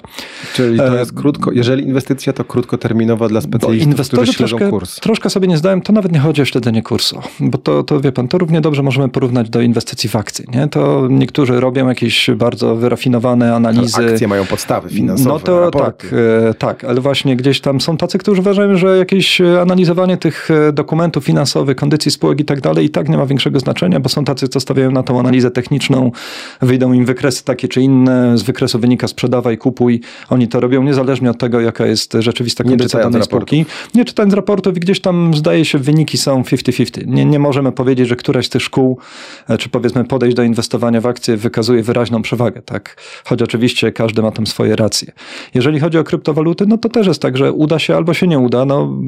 Czyli to jest krótko, jeżeli inwestycja to krótkoterminowa dla specjalistów, którzy śledzą troszkę, kurs. Troszkę sobie nie zdałem, to nawet nie chodzi o śledzenie kursu, bo to, to wie pan, to równie dobrze możemy porównać do inwestycji w akcje. Nie? To niektórzy robią jakieś bardzo wyrafinowane analizy. akcje mają podstawy finansowe, No to tak, tak, ale właśnie gdzieś tam są tacy, którzy uważają, że jakieś analizowanie tych e, dokumentów finansowych, kondycji spółek i tak dalej i tak nie ma większego znaczenia, bo są tacy, co stawiają na tą analizę techniczną, wyjdą im wykresy takie czy inne, z wykresu wynika sprzedawaj, kupuj. Oni to robią niezależnie od tego, jaka jest rzeczywista kondycja danej spółki. Nie czytając raportów i gdzieś tam zdaje się wyniki są 50-50. Nie, nie możemy powiedzieć, że któraś z tych szkół, e, czy powiedzmy podejść do inwestowania w akcje wykazuje wyraźną przewagę, tak? Choć oczywiście każdy ma tam swoje racje. Jeżeli chodzi o kryptowaluty, no to też jest tak, że uda się albo się nie uda. No,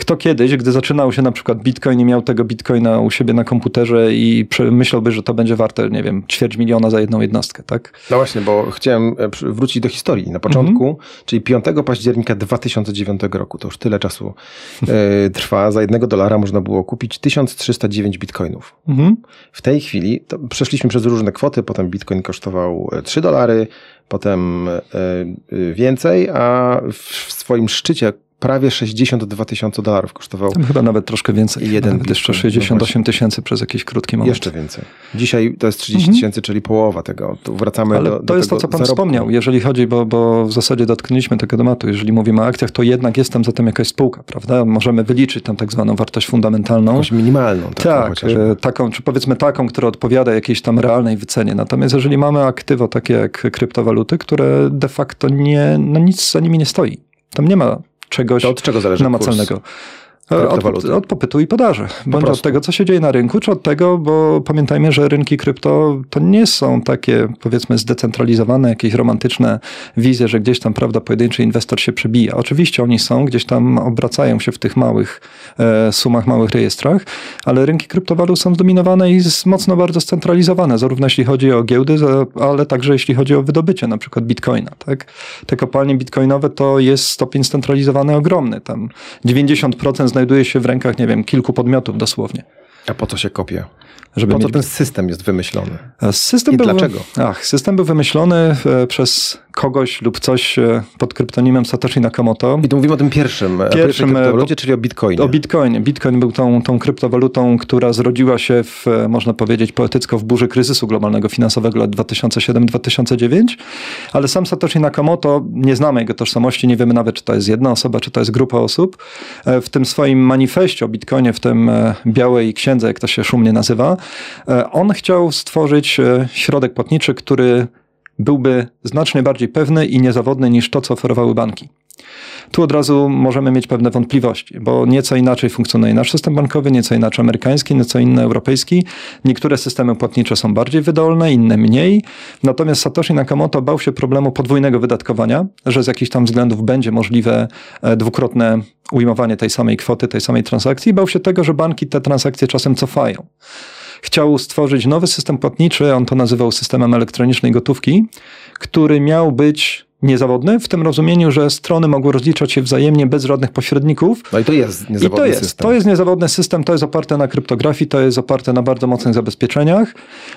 kto kiedyś, gdy zaczynał się na przykład Bitcoin i miał tego Bitcoina u siebie na komputerze i myślałby, że to będzie warte, nie wiem, ćwierć miliona za jedną jednostkę, tak? No właśnie, bo chciałem e, wrócić do historii. Na początku, mm -hmm. czyli 5 października 2009 roku, to już tyle czasu e, [laughs] trwa, za jednego dolara można było kupić 1309 bitcoinów. Mm -hmm. W tej chwili przeszliśmy przez różne kwoty, potem bitcoin kosztował 3 dolary, potem e, więcej, a w swoim szczycie prawie 62 tysiące dolarów kosztował. Tam chyba nawet troszkę więcej. Jeden nawet jeszcze bitcoin. 68 tysięcy przez jakiś krótki moment. Jeszcze więcej. Dzisiaj to jest 30 tysięcy, czyli połowa tego. Tu wracamy Ale do, to do jest to, co pan zarobku. wspomniał, jeżeli chodzi, bo, bo w zasadzie dotknęliśmy tego tematu, jeżeli mówimy o akcjach, to jednak jest tam zatem jakaś spółka, prawda? Możemy wyliczyć tam tak zwaną wartość fundamentalną. Jakąś minimalną. Tak, e, taką, czy powiedzmy taką, która odpowiada jakiejś tam realnej wycenie. Natomiast jeżeli mamy aktywo takie jak kryptowaluty, które de facto nie, no nic za nimi nie stoi. Tam nie ma czegoś To od czego zależy namacalnego. kurs? Od, kryptowaluty? od popytu i podaży. Bądź od prostu. tego, co się dzieje na rynku, czy od tego, bo pamiętajmy, że rynki krypto to nie są takie, powiedzmy, zdecentralizowane, jakieś romantyczne wizje, że gdzieś tam, prawda, pojedynczy inwestor się przebija. Oczywiście oni są, gdzieś tam obracają się w tych małych e, sumach, małych rejestrach, ale rynki kryptowalut są zdominowane i mocno bardzo scentralizowane, zarówno jeśli chodzi o giełdy, ale także jeśli chodzi o wydobycie, na przykład bitcoina. Tak? Te kopalnie bitcoinowe to jest stopień scentralizowany ogromny. Tam 90% znajduje się w rękach, nie wiem, kilku podmiotów dosłownie. A po co się kopie? Żeby Po co mieć... ten system jest wymyślony? System I był... dlaczego? Ach, system był wymyślony e, przez kogoś lub coś e, pod kryptonimem Satoshi Nakamoto. I tu mówimy o tym pierwszym, pierwszym Pierwszym, e, kryptowalucie, czyli o Bitcoinie. O Bitcoinie. Bitcoin był tą, tą kryptowalutą, która zrodziła się, w, e, można powiedzieć, poetycko w burzy kryzysu globalnego finansowego lat 2007-2009, ale sam Satoshi Nakamoto, nie znamy jego tożsamości, nie wiemy nawet, czy to jest jedna osoba, czy to jest grupa osób. E, W tym swoim manifestie o Bitcoinie, w tym e, białej księdze, jak to się szumnie nazywa, e, on chciał stworzyć e, środek płatniczy, który byłby znacznie bardziej pewny i niezawodny niż to, co oferowały banki. Tu od razu możemy mieć pewne wątpliwości, bo nieco inaczej funkcjonuje nasz system bankowy, nieco inaczej amerykański, nieco inny europejski. Niektóre systemy płatnicze są bardziej wydolne, inne mniej. Natomiast Satoshi Nakamoto bał się problemu podwójnego wydatkowania, że z jakichś tam względów będzie możliwe e, dwukrotne ujmowanie tej samej kwoty, tej samej transakcji. Bał się tego, że banki te transakcje czasem cofają chciał stworzyć nowy system płatniczy, on to nazywał systemem elektronicznej gotówki, który miał być niezawodny w tym rozumieniu, że strony mogły rozliczać się wzajemnie bez żadnych pośredników. No i to jest I niezawodny to jest, system. to jest niezawodny system, to jest oparte na kryptografii, to jest oparte na bardzo mocnych zabezpieczeniach.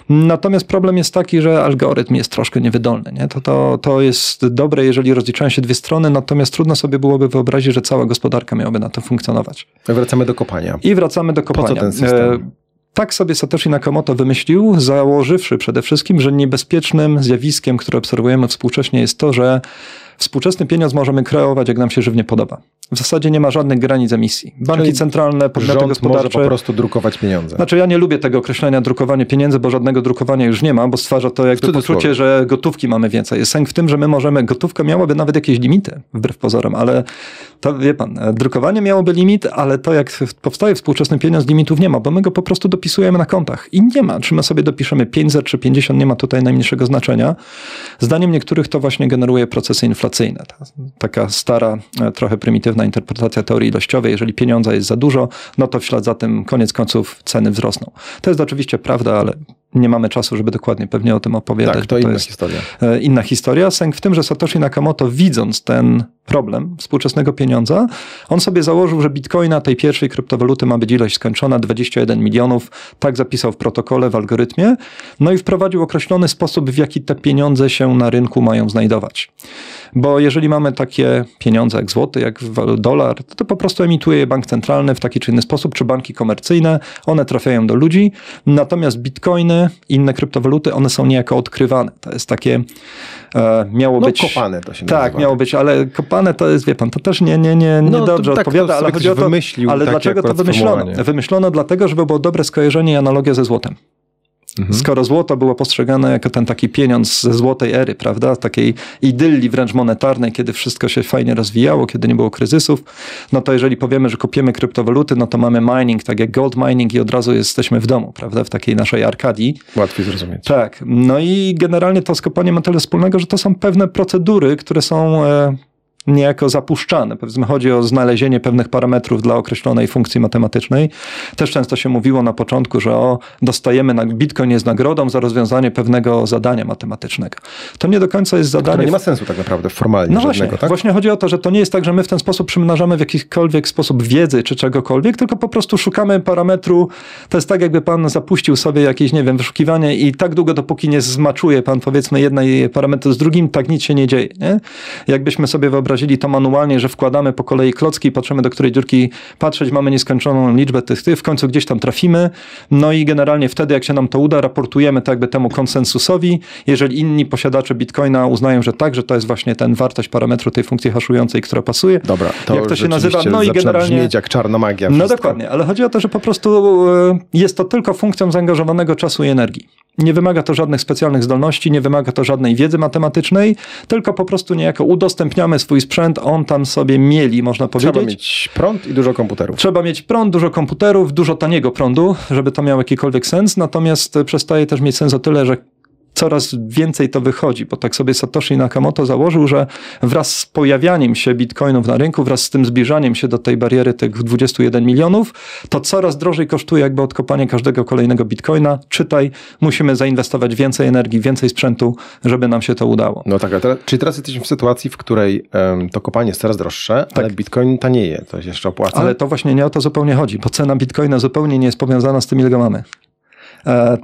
Natomiast problem jest taki, że algorytm jest troszkę niewydolny. Nie? To, to, to jest dobre, jeżeli rozliczają się dwie strony, natomiast trudno sobie byłoby wyobrazić, że cała gospodarka miałaby na to funkcjonować. Wracamy do kopania. I wracamy do kopania. co ten system? Tak sobie Satoshi Nakamoto wymyślił, założywszy przede wszystkim, że niebezpiecznym zjawiskiem, które obserwujemy współcześnie jest to, że współczesny pieniądz możemy kreować, jak nam się żywnie podoba. W zasadzie nie ma żadnych granic emisji. Banki Czyli centralne, podmioty Rząd może gospodarcze... po prostu drukować pieniądze. Znaczy ja nie lubię tego określenia drukowanie pieniędzy, bo żadnego drukowania już nie ma, bo stwarza to jakby poczucie, że gotówki mamy więcej. Jest sęk w tym, że my możemy, gotówka miałaby nawet jakieś limity, wbrew pozorom, ale to wie pan, drukowanie miałoby limit, ale to jak powstaje współczesny pieniądz, limitów nie ma, bo my go po prostu dopisujemy na kontach i nie ma. Czy my sobie dopiszemy 500 czy 50, nie ma tutaj najmniejszego znaczenia. Zdaniem niektórych to właśnie generuje procesy inflacyjne. Ta- Taka stara, e, trochę prymitywna interpretacja teorii ilościowej. Jeżeli pieniądza jest za dużo, no to w ślad za tym koniec końców ceny wzrosną. To jest oczywiście prawda, ale nie mamy czasu, żeby dokładnie pewnie o tym opowiadać. tak, to bo inna jest historia. e, inna historia. Sęk w tym, że Satoshi Nakamoto widząc ten problem współczesnego pieniądza, on sobie założył, że bitcoina, tej pierwszej kryptowaluty ma być ilość skończona, 21 milionów, tak zapisał w protokole, w algorytmie, no i wprowadził określony sposób, w jaki te pieniądze się na rynku mają znajdować. Bo jeżeli mamy takie pieniądze jak złoty, jak dolar, to, to po prostu emituje je bank centralny w taki czy inny sposób, czy banki komercyjne, one trafiają do ludzi, natomiast bitcoiny, inne kryptowaluty, one są niejako odkrywane. To jest takie, e, miało No być... kopane to się Tak, nazywa. miało być, ale kopane to jest, wie pan, to też nie, nie, nie, nie No, dobrze tak odpowiada, ale chodzi o ktoś to, ale dlaczego to wymyślono? Wymyślono dlatego, żeby było dobre skojarzenie i analogia ze złotem. Mhm. Skoro złoto było postrzegane jako ten taki pieniądz ze złotej ery, prawda? Takiej idylli wręcz monetarnej, kiedy wszystko się fajnie rozwijało, kiedy nie było kryzysów, no to jeżeli powiemy, że kopiemy kryptowaluty, no to mamy mining, tak jak gold mining i od razu jesteśmy w domu, prawda? W takiej naszej arkadii. Łatwiej zrozumieć. Tak. No i generalnie to skopanie ma tyle wspólnego, że to są pewne procedury, które są e, niejako zapuszczane. Powiedzmy, chodzi o znalezienie pewnych parametrów dla określonej funkcji matematycznej. Też często się mówiło na początku, że o, dostajemy na Bitcoin jest nagrodą za rozwiązanie pewnego zadania matematycznego. To nie do końca jest zadanie. nie ma sensu tak naprawdę formalnie No właśnie, żadnego, tak? właśnie chodzi o to, że to nie jest tak, że my w ten sposób przymnażamy w jakikolwiek sposób wiedzy czy czegokolwiek, tylko po prostu szukamy parametru. To jest tak, jakby pan zapuścił sobie jakieś, nie wiem, wyszukiwanie i tak długo, dopóki nie zmaczuje pan powiedzmy jednej parametru z drugim, tak nic się nie dzieje. Nie? Jakbyśmy sobie wyobrazili wyobrazili to manualnie, że wkładamy po kolei klocki, patrzymy do której dziurki patrzeć, mamy nieskończoną liczbę tych, tych, w końcu gdzieś tam trafimy, no i generalnie wtedy, jak się nam to uda, raportujemy tak jakby temu konsensusowi, jeżeli inni posiadacze Bitcoina uznają, że tak, że to jest właśnie ten wartość parametru tej funkcji haszującej, która pasuje. Dobra, to jak to się nazywa? No i generalnie brzmieć jak czarna magia. No dokładnie, ale chodzi o to, że po prostu e, jest to tylko funkcją zaangażowanego czasu i energii. Nie wymaga to żadnych specjalnych zdolności, nie wymaga to żadnej wiedzy matematycznej, tylko po prostu niejako udostępniamy swój sprzęt, on tam sobie mieli, można powiedzieć. Trzeba mieć prąd i dużo komputerów. Trzeba mieć prąd, dużo komputerów, dużo taniego prądu, żeby to miało jakikolwiek sens, natomiast przestaje też mieć sens o tyle, że coraz więcej to wychodzi, bo tak sobie Satoshi Nakamoto założył, że wraz z pojawianiem się bitcoinów na rynku, wraz z tym zbliżaniem się do tej bariery tych 21 milionów, to coraz drożej kosztuje jakby odkopanie każdego kolejnego bitcoina. Czytaj, musimy zainwestować więcej energii, więcej sprzętu, żeby nam się to udało. No tak, teraz, czyli teraz jesteśmy w sytuacji, w której um, to kopanie jest coraz droższe, tak. ale bitcoin tanieje, to się jeszcze opłaca. Ale to właśnie nie o to zupełnie chodzi, bo cena bitcoina zupełnie nie jest powiązana z tym, ile go mamy. E,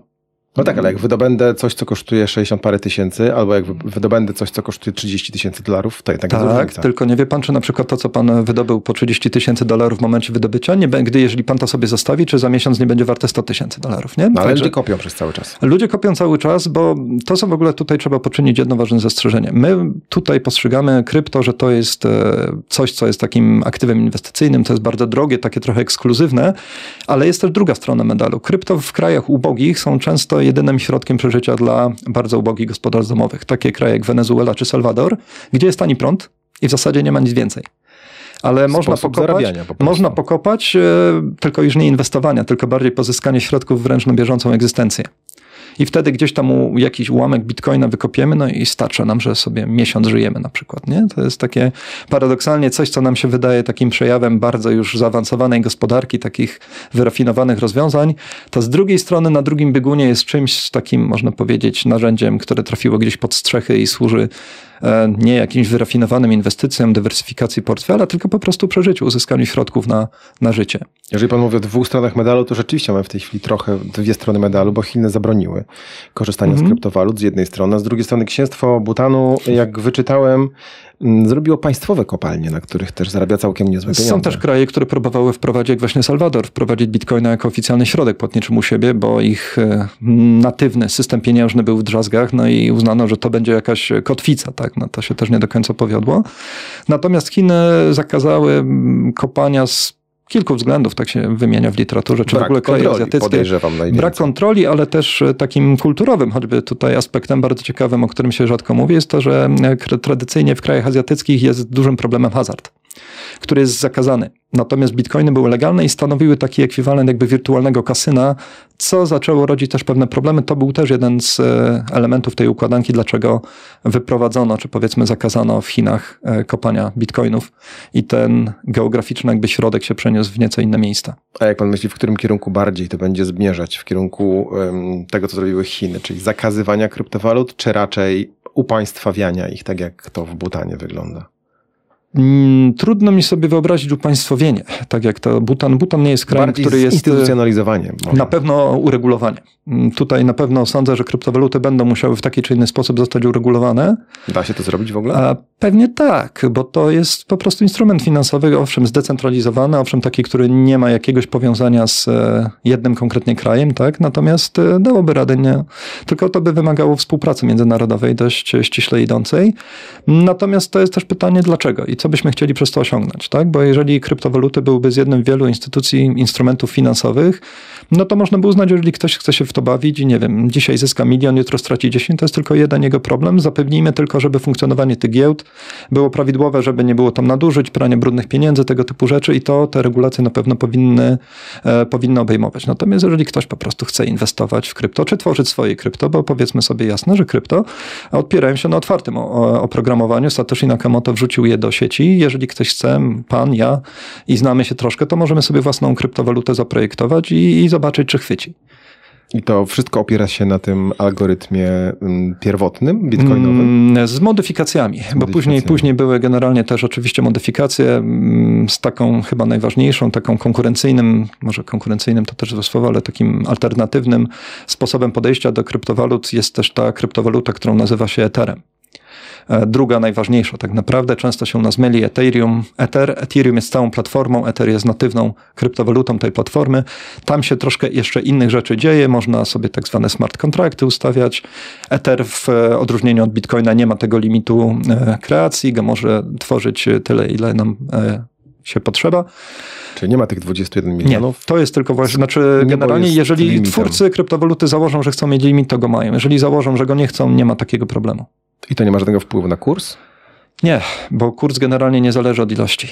no tak, ale jak wydobędę coś, co kosztuje 60 parę tysięcy, albo jak wydobędę coś, co kosztuje 30 tysięcy dolarów, to jednak tak, jest różnica. tylko nie wie pan, czy na przykład to, co pan wydobył po 30 tysięcy dolarów w momencie wydobycia, nie, gdy jeżeli pan to sobie zostawi, czy za miesiąc nie będzie warte 100 tysięcy dolarów, nie? No, ale Także, ludzie kopią przez cały czas. Ludzie kopią cały czas, bo to, co w ogóle tutaj trzeba poczynić jedno ważne zastrzeżenie. My tutaj postrzegamy krypto, że to jest e, coś, co jest takim aktywem inwestycyjnym, to jest bardzo drogie, takie trochę ekskluzywne, ale jest też druga strona medalu. Krypto w krajach ubogich są często jedynym środkiem przeżycia dla bardzo ubogich gospodarstw domowych. Takie kraje jak Wenezuela czy Salwador, gdzie jest tani prąd i w zasadzie nie ma nic więcej ale można pokopać, po można pokopać, e, tylko już nie inwestowania, tylko bardziej pozyskanie środków wręcz na bieżącą egzystencję i wtedy gdzieś tam jakiś ułamek bitcoina wykopiemy, no i starcza nam, że sobie miesiąc żyjemy na przykład, nie? To jest takie paradoksalnie coś, co nam się wydaje takim przejawem bardzo już zaawansowanej gospodarki, takich wyrafinowanych rozwiązań, to z drugiej strony na drugim biegunie jest czymś takim, można powiedzieć, narzędziem, które trafiło gdzieś pod strzechy i służy nie jakimś wyrafinowanym inwestycjom, dywersyfikacji portfela, tylko po prostu przeżyciu, uzyskaniu środków na, na życie. Jeżeli pan mówi o dwóch stronach medalu, to rzeczywiście mamy w tej chwili trochę dwie strony medalu, bo Chiny zabroniły korzystania mm -hmm. z kryptowalut z jednej strony, a z drugiej strony księstwo Butanu, jak wyczytałem, zrobiło państwowe kopalnie, na których też zarabia całkiem niezłe pieniądze. Są też kraje, które próbowały wprowadzić, jak właśnie Salwador, wprowadzić bitcoina jako oficjalny środek płatniczy u siebie, bo ich e, natywny system pieniężny był w drzazgach, no i uznano, że to będzie jakaś kotwica, tak? No to się też nie do końca powiodło. Natomiast Chiny zakazały kopania z kilku względów, tak się wymienia w literaturze, czy Brak w ogóle kraje azjatyckie. Brak kontroli, ale też e, takim kulturowym, choćby tutaj aspektem bardzo ciekawym, o którym się rzadko mówi, jest to, że e, tradycyjnie w krajach azjatyckich jest dużym problemem hazard, który jest zakazany. Natomiast bitcoiny były legalne i stanowiły taki ekwiwalent jakby wirtualnego kasyna, co zaczęło rodzić też pewne problemy. To był też jeden z e, elementów tej układanki, dlaczego wyprowadzono, czy powiedzmy zakazano w Chinach e, kopania bitcoinów i ten geograficzny jakby środek się przeniósł w nieco inne miejsca. A jak pan myśli, w którym kierunku bardziej to będzie zmierzać? W kierunku um, tego, co zrobiły Chiny, czyli zakazywania kryptowalut, czy raczej upaństwawiania ich, tak jak to w Butanie wygląda? Mm, trudno mi sobie wyobrazić upaństwowienie, tak jak to Butan. Butan nie jest krajem, Bardziej który jest... Instytucjonalizowanie. Może. Na pewno uregulowanie. Mm, tutaj na pewno sądzę, że kryptowaluty będą musiały w taki czy inny sposób zostać uregulowane. Da się to zrobić w ogóle? A pewnie tak, bo to jest po prostu instrument finansowy, owszem zdecentralizowany, owszem taki, który nie ma jakiegoś powiązania z e, jednym konkretnie krajem, tak? Natomiast e, dałoby radę, nie? Tylko to by wymagało współpracy międzynarodowej dość ściśle idącej. Natomiast to jest też pytanie dlaczego i co byśmy chcieli przez to osiągnąć, tak? Bo jeżeli kryptowaluty byłyby z jednym wielu instytucji, instrumentów finansowych, no to można by uznać, jeżeli ktoś chce się w to bawić i nie wiem, dzisiaj zyska milion, jutro straci 10, to jest tylko jeden jego problem. Zapewnijmy tylko, żeby funkcjonowanie tych giełd było prawidłowe, żeby nie było tam nadużyć, prania brudnych pieniędzy, tego typu rzeczy i to te regulacje na pewno powinny, e, powinny obejmować. Natomiast jeżeli ktoś po prostu chce inwestować w krypto, czy tworzyć swoje krypto, bo powiedzmy sobie jasno, że krypto opierają się na otwartym oprogramowaniu. Satoshi Nakamoto wrzucił je do sieci. Jeżeli ktoś chce, pan, ja i znamy się troszkę, to możemy sobie własną kryptowalutę zaprojektować i, i zobaczyć, czy chwyci. I to wszystko opiera się na tym algorytmie mm, pierwotnym, bitcoinowym? Mm, z modyfikacjami, z bo później, później były generalnie też oczywiście modyfikacje mm, z taką chyba najważniejszą, taką konkurencyjnym, może konkurencyjnym to też złe słowo, ale takim alternatywnym sposobem podejścia do kryptowalut jest też ta kryptowaluta, którą nazywa się Ethereum. E, druga, najważniejsza tak naprawdę, często się u nas myli Ethereum, Ether. Ethereum jest całą platformą, Ether jest natywną kryptowalutą tej platformy. Tam się troszkę jeszcze innych rzeczy dzieje, można sobie tak zwane smart kontrakty ustawiać. Ether w odróżnieniu od Bitcoina nie ma tego limitu e, kreacji, go może tworzyć tyle, ile nam e, się potrzeba. Czyli nie ma tych 21 milionów? Nie, to jest tylko właśnie, znaczy generalnie jeżeli limitem. twórcy kryptowaluty założą, że chcą mieć limit, to go mają. Jeżeli założą, że go nie chcą, nie ma takiego problemu. I to nie ma żadnego wpływu na kurs? Nie, bo kurs generalnie nie zależy od ilości.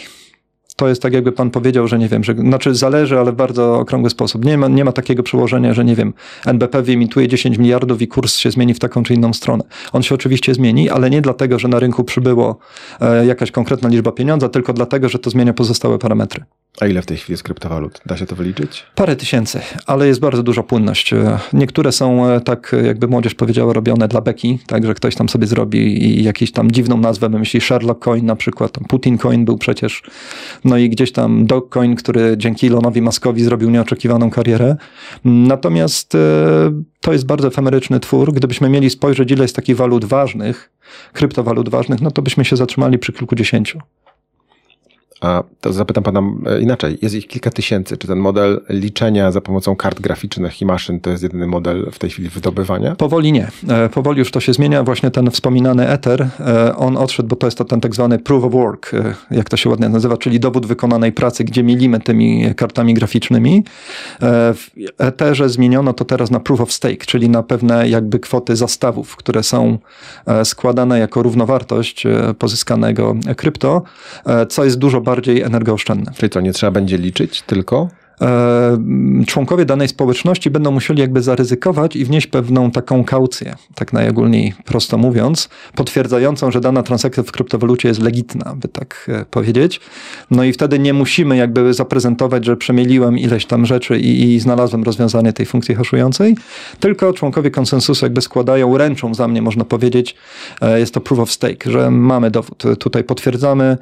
To jest tak, jakby pan powiedział, że nie wiem, że znaczy zależy, ale w bardzo okrągły sposób. Nie ma, nie ma takiego przełożenia, że nie wiem, NBP wyemituje 10 miliardów i kurs się zmieni w taką czy inną stronę. On się oczywiście zmieni, ale nie dlatego, że na rynku przybyło e, jakaś konkretna liczba pieniądza, tylko dlatego, że to zmienia pozostałe parametry. A ile w tej chwili jest kryptowalut? Da się to wyliczyć? Parę tysięcy, ale jest bardzo duża płynność. Niektóre są, e, tak jakby młodzież powiedziała, robione dla beki, tak, że ktoś tam sobie zrobi i jakąś tam dziwną nazwę wymyśli, Sherlock Coin na przykład, Putin Coin był przecież, no i gdzieś tam Dogcoin, który dzięki Elonowi Muskowi zrobił nieoczekiwaną karierę. Natomiast e, to jest bardzo efemeryczny twór. Gdybyśmy mieli spojrzeć, ile jest takich walut ważnych, kryptowalut ważnych, no to byśmy się zatrzymali przy kilkudziesięciu. A to zapytam pana e, inaczej. Jest ich kilka tysięcy. Czy ten model liczenia za pomocą kart graficznych i maszyn to jest jedyny model w tej chwili wydobywania? Powoli nie. E, powoli już to się zmienia. Właśnie ten wspominany Ether, e, on odszedł, bo to jest to ten tak zwany proof of work, jak to się ładnie nazywa, czyli dowód wykonanej pracy, gdzie mielimy tymi kartami graficznymi. W Etherze zmieniono to teraz na proof of stake, czyli na pewne jakby kwoty zastawów, które są składane jako równowartość pozyskanego krypto, co jest dużo bardziej energooszczędne. Czyli co, nie trzeba będzie liczyć tylko? E, członkowie danej społeczności będą musieli jakby zaryzykować i wnieść pewną taką kaucję, tak najogólniej prosto mówiąc, potwierdzającą, że dana transakcja w kryptowalucie jest legitna, by tak e, powiedzieć. No i wtedy nie musimy jakby zaprezentować, że przemieliłem ileś tam rzeczy i, i znalazłem rozwiązanie tej funkcji haszującej, tylko członkowie konsensusu jakby składają, ręczą za mnie, można powiedzieć, e, jest to proof of stake, że mamy dowód, tutaj potwierdzamy,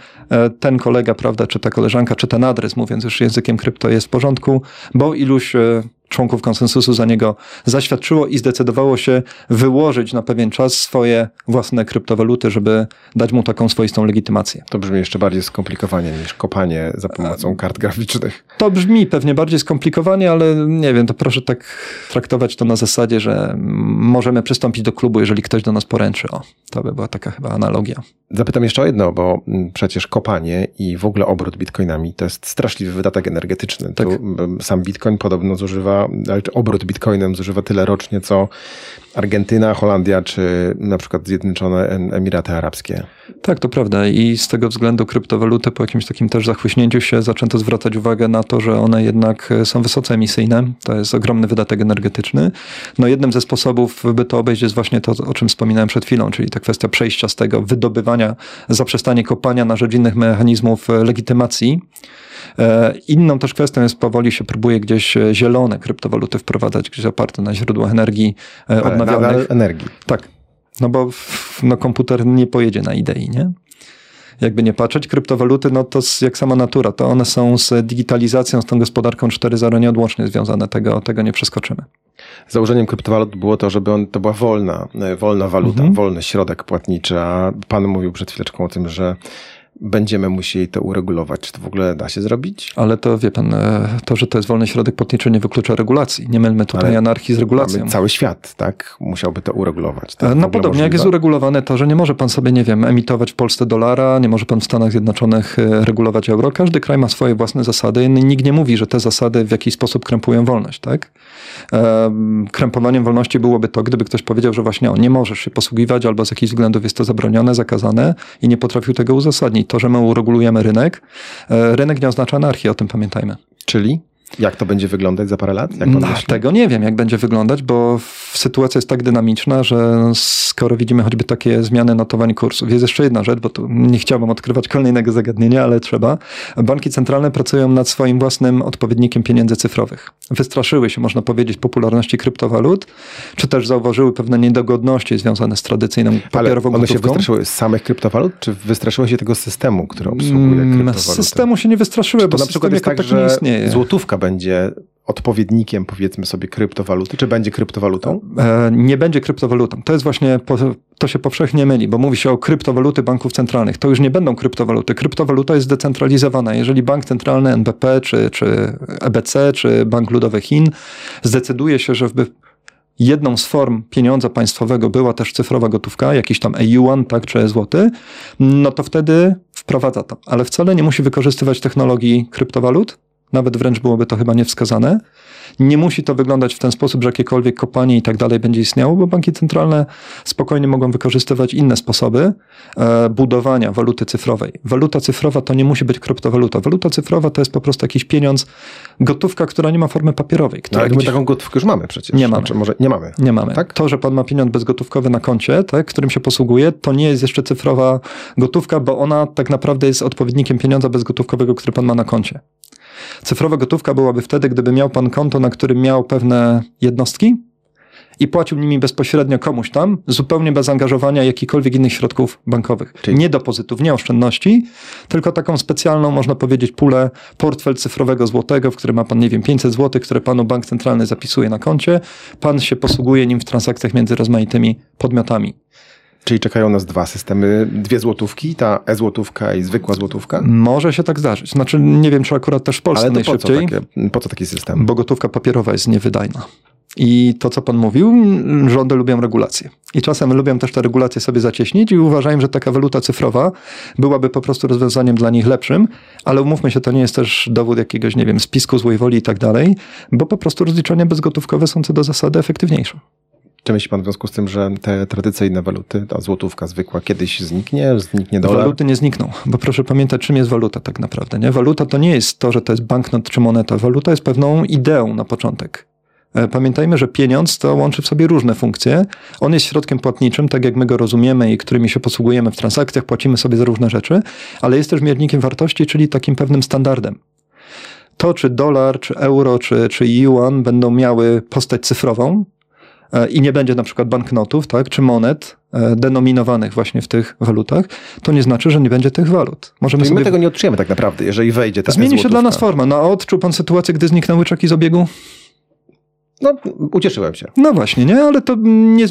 ten kolega, prawda, czy ta koleżanka, czy ten adres, mówiąc już językiem krypto jest porządku, porządku, bo iluś e, członków konsensusu za niego zaświadczyło i zdecydowało się wyłożyć na pewien czas swoje własne kryptowaluty, żeby dać mu taką swoistą legitymację. To brzmi jeszcze bardziej skomplikowanie niż kopanie za pomocą kart graficznych. To brzmi pewnie bardziej skomplikowanie, ale nie wiem, to proszę tak traktować to na zasadzie, że możemy przystąpić do klubu, jeżeli ktoś do nas poręczy. O, to by była taka chyba analogia. Zapytam jeszcze o jedno, bo przecież kopanie i w ogóle obrót bitcoinami to jest straszliwy wydatek energetyczny. Tak. Tu sam bitcoin podobno zużywa obrót bitcoinem zużywa tyle rocznie, co Argentyna, Holandia czy na przykład Zjednoczone Emiraty Arabskie. Tak, to prawda. I z tego względu kryptowaluty po jakimś takim też zachłyśnięciu się zaczęto zwracać uwagę na to, że one jednak są wysoce emisyjne. To jest ogromny wydatek energetyczny. No jednym ze sposobów, by to obejść, jest właśnie to, o czym wspominałem przed chwilą, czyli ta kwestia przejścia z tego wydobywania, zaprzestanie kopania na rzecz innych mechanizmów legitymacji. E, inną też kwestią jest, powoli się próbuje gdzieś e, zielone kryptowaluty wprowadzać, gdzieś oparte na źródłach energii e, odnawialnych. Nadal energii. Tak. No bo no, komputer nie pojedzie na idei, nie? jakby nie patrzeć, kryptowaluty, no to jak sama natura, to one są z digitalizacją, z tą gospodarką 4.0 nieodłącznie związane, tego, tego nie przeskoczymy. Założeniem kryptowalut było to, żeby on, to była wolna, wolna waluta, mhm. wolny środek płatniczy, a pan mówił przed chwileczką o tym, że będziemy musieli to uregulować. Czy to w ogóle da się zrobić? Ale to wie pan, e, to, że to jest wolny środek płatniczy nie wyklucza regulacji. Nie mylmy tutaj Ale anarchii z regulacją. Cały świat, tak? Musiałby to uregulować. To no podobnie możliwe? jak jest uregulowane to, że nie może pan sobie, nie wiem, emitować w Polsce dolara, nie może pan w Stanach Zjednoczonych e, regulować euro. Każdy kraj ma swoje własne zasady. Nikt nie mówi, że te zasady w jakiś sposób krępują wolność, tak? krępowaniem wolności byłoby to, gdyby ktoś powiedział, że właśnie on nie możesz się posługiwać albo z jakichś względów jest to zabronione, zakazane i nie potrafił tego uzasadnić. To, że my uregulujemy rynek, e, rynek nie oznacza anarchii, o tym pamiętajmy. Czyli? Jak to będzie wyglądać za parę lat? No, tego nie wiem, jak będzie wyglądać, bo sytuacja jest tak dynamiczna, że skoro widzimy choćby takie zmiany notowań kursów. Jest jeszcze jedna rzecz, bo tu nie chciałbym odkrywać kolejnego zagadnienia, ale trzeba. Banki centralne pracują nad swoim własnym odpowiednikiem pieniędzy cyfrowych. Wystraszyły się, można powiedzieć, popularności kryptowalut, czy też zauważyły pewne niedogodności związane z tradycyjną papierową ale one się wystraszyły z samych kryptowalut, czy wystraszyły się tego systemu, który obsługuje mm, kryptowaluty? Systemu się nie wystraszyły, bo na przykład jest tak, że nie istnieje. złotówka będzie odpowiednikiem, powiedzmy sobie, kryptowaluty? Czy będzie kryptowalutą? E, nie będzie kryptowalutą. To jest właśnie, to się powszechnie myli, bo mówi się o kryptowaluty banków centralnych. To już nie będą kryptowaluty. Kryptowaluta jest zdecentralizowana. Jeżeli bank centralny NBP, czy, czy EBC, czy Bank Ludowy Chin zdecyduje się, że jedną z form pieniądza państwowego była też cyfrowa gotówka, jakiś tam e-yuan, tak, czy złoty, no to wtedy wprowadza to. Ale wcale nie musi wykorzystywać technologii kryptowalut, nawet wręcz byłoby to chyba niewskazane. Nie musi to wyglądać w ten sposób, że jakiekolwiek kopanie i tak dalej będzie istniało, bo banki centralne spokojnie mogą wykorzystywać inne sposoby e, budowania waluty cyfrowej. Waluta cyfrowa to nie musi być kryptowaluta. Waluta cyfrowa to jest po prostu jakiś pieniądz, gotówka, która nie ma formy papierowej. No, ale my taką gotówkę już mamy przecież. Nie mamy. Znaczy, może nie mamy. Nie mamy. Tak? To, że pan ma pieniądz bezgotówkowy na koncie, tak, którym się posługuje, to nie jest jeszcze cyfrowa gotówka, bo ona tak naprawdę jest odpowiednikiem pieniądza bezgotówkowego, który pan ma na koncie. Cyfrowa gotówka byłaby wtedy, gdyby miał pan konto, na którym miał pewne jednostki i płacił nimi bezpośrednio komuś tam, zupełnie bez angażowania jakichkolwiek innych środków bankowych. Czyli... Nie depozytów, nie oszczędności, tylko taką specjalną, można powiedzieć, pulę, portfel cyfrowego złotego, w którym ma pan, nie wiem, 500 złotych, które panu bank centralny zapisuje na koncie. Pan się posługuje nim w transakcjach między rozmaitymi podmiotami. Czyli czekają nas dwa systemy, dwie złotówki, ta e-złotówka i zwykła złotówka? Może się tak zdarzyć. Znaczy nie wiem, czy akurat też w Polsce Ale najszybciej. Po co, takie, po co taki system? Bo gotówka papierowa jest niewydajna. I to, co pan mówił, rządy lubią regulacje. I czasem lubią też te regulacje sobie zacieśnić i uważają, że taka waluta cyfrowa byłaby po prostu rozwiązaniem dla nich lepszym, ale umówmy się, to nie jest też dowód jakiegoś, nie wiem, spisku złej woli i tak dalej, bo po prostu rozliczenia bezgotówkowe są co do zasady efektywniejsze. Czy myśli pan w związku z tym, że te tradycyjne waluty, ta złotówka zwykła, kiedyś zniknie, zniknie dolar? Waluty nie znikną, bo proszę pamiętać, czym jest waluta tak naprawdę. Nie? Waluta to nie jest to, że to jest banknot czy moneta. Waluta jest pewną ideą na początek. E, pamiętajmy, że pieniądz to łączy w sobie różne funkcje. On jest środkiem płatniczym, tak jak my go rozumiemy i którymi się posługujemy w transakcjach, płacimy sobie za różne rzeczy, ale jest też miernikiem wartości, czyli takim pewnym standardem. To, czy dolar, czy euro, czy, czy yuan będą miały postać cyfrową, i nie będzie na przykład banknotów, tak, czy monet e, denominowanych właśnie w tych walutach, to nie znaczy, że nie będzie tych walut. Możemy Czyli sobie... my tego nie odczujemy tak naprawdę, jeżeli wejdzie ta Zmieni się dla nas forma. No a odczuł pan sytuację, gdy zniknęły czeki z obiegu? No, ucieszyłem się. No właśnie, nie? Ale to nie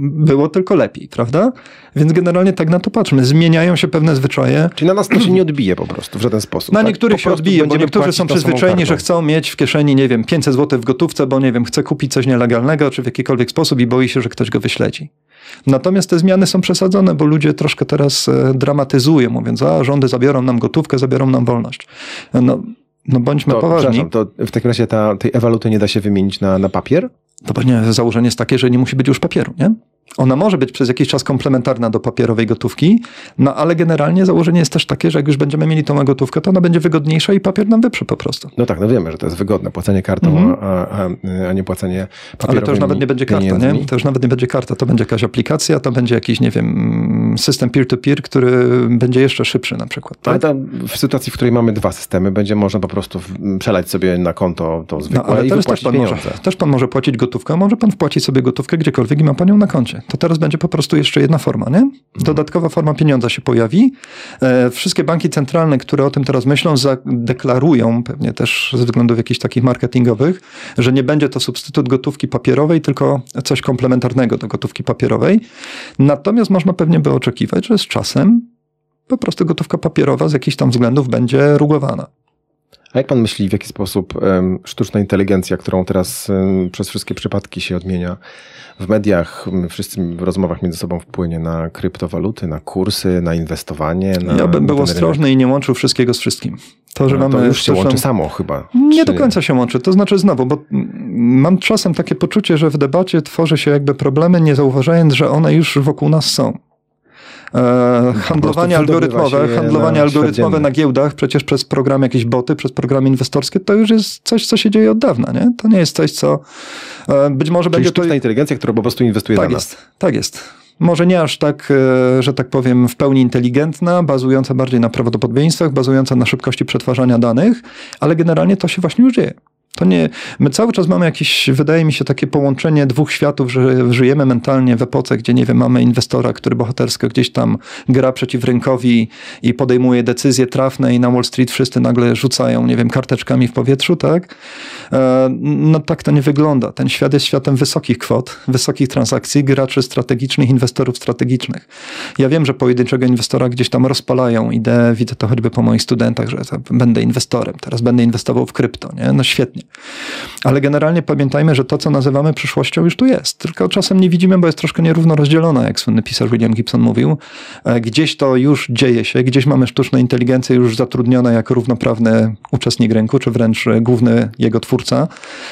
było tylko lepiej, prawda? Więc generalnie tak na to patrzmy. Zmieniają się pewne zwyczaje. Czyli na nas to się nie odbije po prostu w żaden sposób. Na tak? niektórych się odbije, bo niektórzy są przyzwyczajeni, że chcą mieć w kieszeni, nie wiem, 500 zł w gotówce, bo nie wiem, chce kupić coś nielegalnego, czy w jakikolwiek sposób i boi się, że ktoś go wyśledzi. Natomiast te zmiany są przesadzone, bo ludzie troszkę teraz e, dramatyzują, mówiąc, a rządy zabiorą nam gotówkę, zabiorą nam wolność. No, no bądźmy to, poważni. To w takim razie ta, tej e-waluty nie da się wymienić na, na papier? To pewnie założenie jest takie, że nie musi być już papieru, nie? Ona może być przez jakiś czas komplementarna do papierowej gotówki, no ale generalnie założenie jest też takie, że jak już będziemy mieli tą gotówkę, to ona będzie wygodniejsza i papier nam wyprze po prostu. No tak, no wiemy, że to jest wygodne, płacenie kartą, mm -hmm. a, a, a, nie płacenie papierowym Ale to już nawet nie będzie karta, nie? To już nawet nie będzie karta, to będzie jakaś aplikacja, to będzie jakiś, nie wiem, system peer-to-peer, -peer, który będzie jeszcze szybszy na przykład. Tak? Ale w sytuacji, w której mamy dwa systemy, będzie można po prostu przelać sobie na konto to zwykłe no, ale i wypłacić też pan pieniądze. Może, też pan może płacić gotówkę, może pan wpłacić sobie gotówkę gdziekolwiek i ma pan ją na koncie. To teraz będzie po prostu jeszcze jedna forma, nie? Dodatkowa forma pieniądza się pojawi. E, wszystkie banki centralne, które o tym teraz myślą, deklarują, pewnie też ze względów jakichś takich marketingowych, że nie będzie to substytut gotówki papierowej, tylko coś komplementarnego do gotówki papierowej. Natomiast można pewnie by oczekiwać, że z czasem po prostu gotówka papierowa z jakichś tam względów będzie rugowana. A jak pan myśli, w jaki sposób sztuczna inteligencja, którą teraz przez wszystkie przypadki się odmienia w mediach, wszyscy w rozmowach między sobą wpłynie na kryptowaluty, na kursy, na inwestowanie? Na, ja bym był ostrożny i nie łączył wszystkiego z wszystkim. To, że no, mamy to już się sztuczną... łączy samo chyba. Nie czy... do końca się łączy. To znaczy znowu, bo mam czasem takie poczucie, że w debacie tworzy się jakby problemy, nie zauważając, że one już wokół nas są. E, handlowanie algorytmowe, handlowanie algorytmowe na giełdach, przecież przez program jakieś boty, przez programy inwestorskie, to już jest coś, co się dzieje od dawna, nie? To nie jest coś, co e, być może Czyli będzie... sztuczna to... inteligencja, która po prostu inwestuje tak za jest, nas. Tak jest. Może nie aż tak, e, że tak powiem, w pełni inteligentna, bazująca bardziej na prawdopodobieństwach, bazująca na szybkości przetwarzania danych, ale generalnie to się właśnie już dzieje. To nie, my cały czas mamy jakieś, wydaje mi się, takie połączenie dwóch światów, że żyjemy mentalnie w epoce, gdzie, nie wiem, mamy inwestora, który bohatersko gdzieś tam gra przeciw rynkowi i podejmuje decyzje trafne i na Wall Street wszyscy nagle rzucają, nie wiem, karteczkami w powietrzu, tak? E, no tak to nie wygląda. Ten świat jest światem wysokich kwot, wysokich transakcji, graczy strategicznych, inwestorów strategicznych. Ja wiem, że pojedynczego inwestora gdzieś tam rozpalają ideę, widzę to choćby po moich studentach, że będę inwestorem, teraz będę inwestował w krypto, nie? No świetnie. Ale generalnie pamiętajmy, że to, co nazywamy przyszłością, już tu jest. Tylko czasem nie widzimy, bo jest troszkę nierówno rozdzielona, jak słynny pisarz William Gibson mówił. E, gdzieś to już dzieje się, gdzieś mamy sztuczną inteligencję już zatrudnione jako równoprawny uczestnik rynku, czy wręcz główny jego twórca,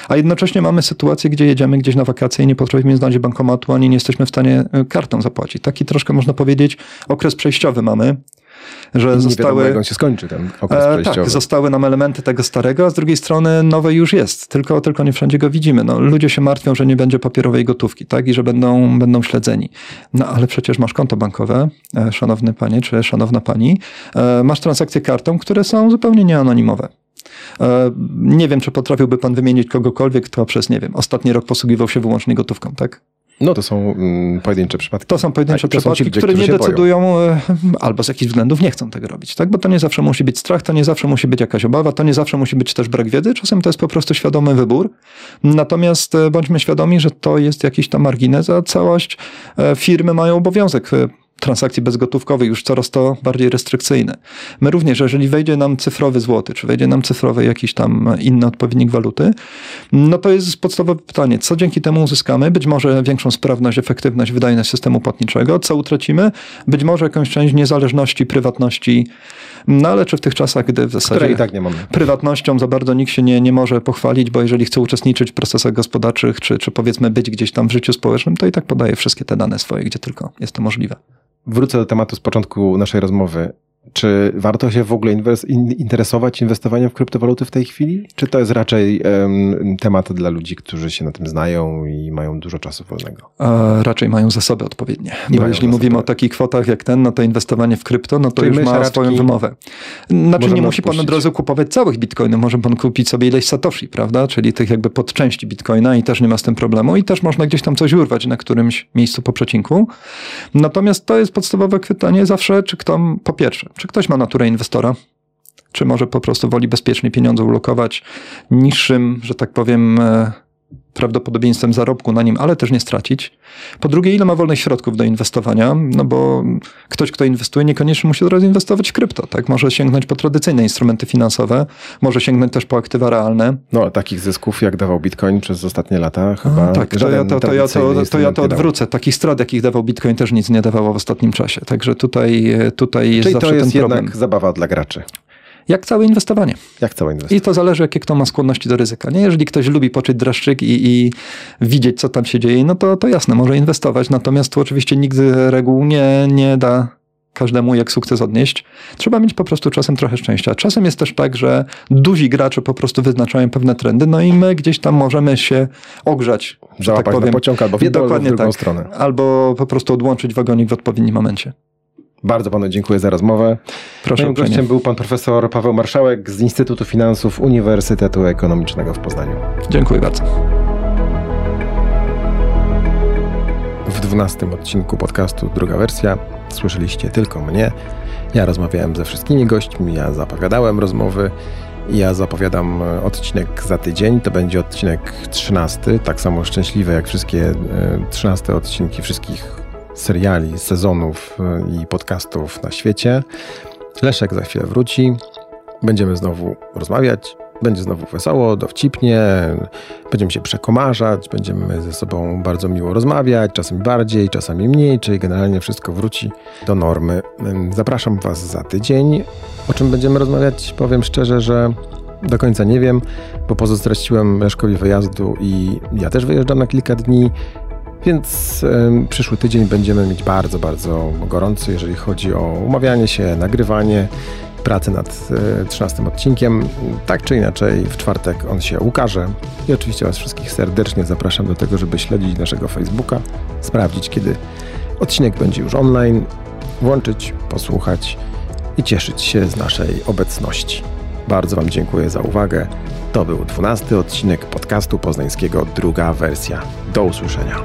a jednocześnie mamy sytuację, gdzie jedziemy gdzieś na wakacje i nie potrafimy znaleźć bankomatu, ani nie jesteśmy w stanie e, kartą zapłacić. Taki troszkę można powiedzieć okres przejściowy mamy że nie zostały. Wiadomo, jak on się skończy ten okres e, Tak, zostały nam elementy tego starego, a z drugiej strony nowe już jest, tylko, tylko nie wszędzie go widzimy. No, ludzie się martwią, że nie będzie papierowej gotówki, tak, i że będą, będą śledzeni. No ale przecież masz konto bankowe, e, szanowny panie czy szanowna pani, e, masz transakcje kartą, które są zupełnie nieanonimowe. Nie wiem, czy potrafiłby pan wymienić kogokolwiek, kto przez, nie wiem, ostatni rok posługiwał się wyłącznie gotówką, tak? No to są mm, pojedyncze przypadki. To są pojedyncze tak, przypadki, ludzie, które nie decydują boją. E, albo z jakichś względów nie chcą tego robić, tak? Bo to nie zawsze musi być strach, to nie zawsze musi być jakaś obawa, to nie zawsze musi być też brak wiedzy, czasem to jest po prostu świadomy wybór. Natomiast e, bądźmy świadomi, że to jest jakiś tam margines, a całość firmy mają obowiązek transakcji bezgotówkowych już coraz to bardziej restrykcyjne. My również, jeżeli wejdzie nam cyfrowy złoty, czy wejdzie nam cyfrowy jakiś tam inny odpowiednik waluty, no to jest podstawowe pytanie, co dzięki temu uzyskamy? Być może większą sprawność, efektywność, wydajność systemu płatniczego, co utracimy? Być może jakąś część niezależności, prywatności, no ale czy w tych czasach, gdy w zasadzie i tak nie mamy. prywatnością za bardzo nikt się nie, nie może pochwalić, bo jeżeli chce uczestniczyć w procesach gospodarczych, czy, czy powiedzmy być gdzieś tam w życiu społecznym, to i tak podaje wszystkie te dane swoje, gdzie tylko jest to możliwe. Wrócę do tematu z początku naszej rozmowy. Czy warto się w ogóle interesować inwestowaniem w kryptowaluty w tej chwili? Czy to jest raczej um, temat dla ludzi, którzy się na tym znają i mają dużo czasu wolnego? Raczej mają zasoby odpowiednie. Nie Bo jeśli mówimy o takich kwotach jak ten, no to inwestowanie w krypto, no to Czyli już ma swoją wymowę. Znaczy nie musi pan od razu kupować całych bitcoinów, może pan kupić sobie ileś satoshi, prawda? Czyli tych jakby podczęści bitcoina i też nie ma z tym problemu i też można gdzieś tam coś urwać na którymś miejscu po przecinku. Natomiast to jest podstawowe pytanie zawsze, czy kto po pierwsze, czy ktoś ma naturę inwestora? Czy może po prostu woli bezpiecznie pieniądze ulokować niższym, że tak powiem, e, prawdopodobieństwem zarobku na nim, ale też nie stracić. Po drugie, ile ma wolnych środków do inwestowania, no bo ktoś, kto inwestuje, niekoniecznie musi od razu inwestować w krypto, tak? Może sięgnąć po tradycyjne instrumenty finansowe, może sięgnąć też po aktywa realne. No, takich zysków, jak dawał Bitcoin przez ostatnie lata, chyba A, Tak, to ja to, to, ja to, to ja to odwrócę. Takich strat, jakich dawał Bitcoin, też nic nie dawało w ostatnim czasie. Także tutaj, tutaj jest Czyli zawsze to jest ten problem. jednak zabawa dla graczy. Jak całe inwestowanie. Jak całe inwestowanie. I to zależy, jakie kto ma skłonności do ryzyka. Nie? Jeżeli ktoś lubi poczuć dreszczyk i, i widzieć, co tam się dzieje, no to, to jasne, może inwestować. Natomiast tu oczywiście nigdy reguł nie, nie da każdemu jak sukces odnieść. Trzeba mieć po prostu czasem trochę szczęścia. Czasem jest też tak, że duzi gracze po prostu wyznaczają pewne trendy, no i my gdzieś tam możemy się ogrzać, że tak powiem. pociąg albo w jedną, Dokładnie w drugą tak. stronę. Albo po prostu odłączyć wagonik w odpowiednim momencie. Bardzo panu dziękuję za rozmowę. Proszę Moim gościem był pan profesor Paweł Marszałek z Instytutu Finansów Uniwersytetu Ekonomicznego w Poznaniu. Dziękuję bardzo. W dwunastym odcinku podcastu druga wersja słyszeliście tylko mnie. Ja rozmawiałem ze wszystkimi gośćmi, ja zapowiadałem rozmowy. Ja zapowiadam odcinek za tydzień. To będzie odcinek trzynasty, tak samo szczęśliwy jak wszystkie e, trzynaste odcinki wszystkich seriali, sezonów e, i podcastów na świecie. Leszek za chwilę wróci. Będziemy znowu rozmawiać. Będzie znowu wesoło, dowcipnie, będziemy się przekomarzać, będziemy ze sobą bardzo miło rozmawiać, czasami bardziej, czasami mniej, czyli generalnie wszystko wróci do normy. Zapraszam Was za tydzień. O czym będziemy rozmawiać? Powiem szczerze, że do końca nie wiem, bo pozostraciłem Leszkowi wyjazdu i ja też wyjeżdżam na kilka dni. Więc y, przyszły tydzień będziemy mieć bardzo, bardzo gorący, jeżeli chodzi o umawianie się, nagrywanie, pracę nad y, 13 odcinkiem. Tak czy inaczej, w czwartek on się ukaże. I oczywiście Was wszystkich serdecznie zapraszam do tego, żeby śledzić naszego Facebooka, sprawdzić, kiedy odcinek będzie już online, włączyć, posłuchać i cieszyć się z naszej obecności. Bardzo Wam dziękuję za uwagę. To był dwunasty odcinek podcastu poznańskiego, druga wersja. Do usłyszenia.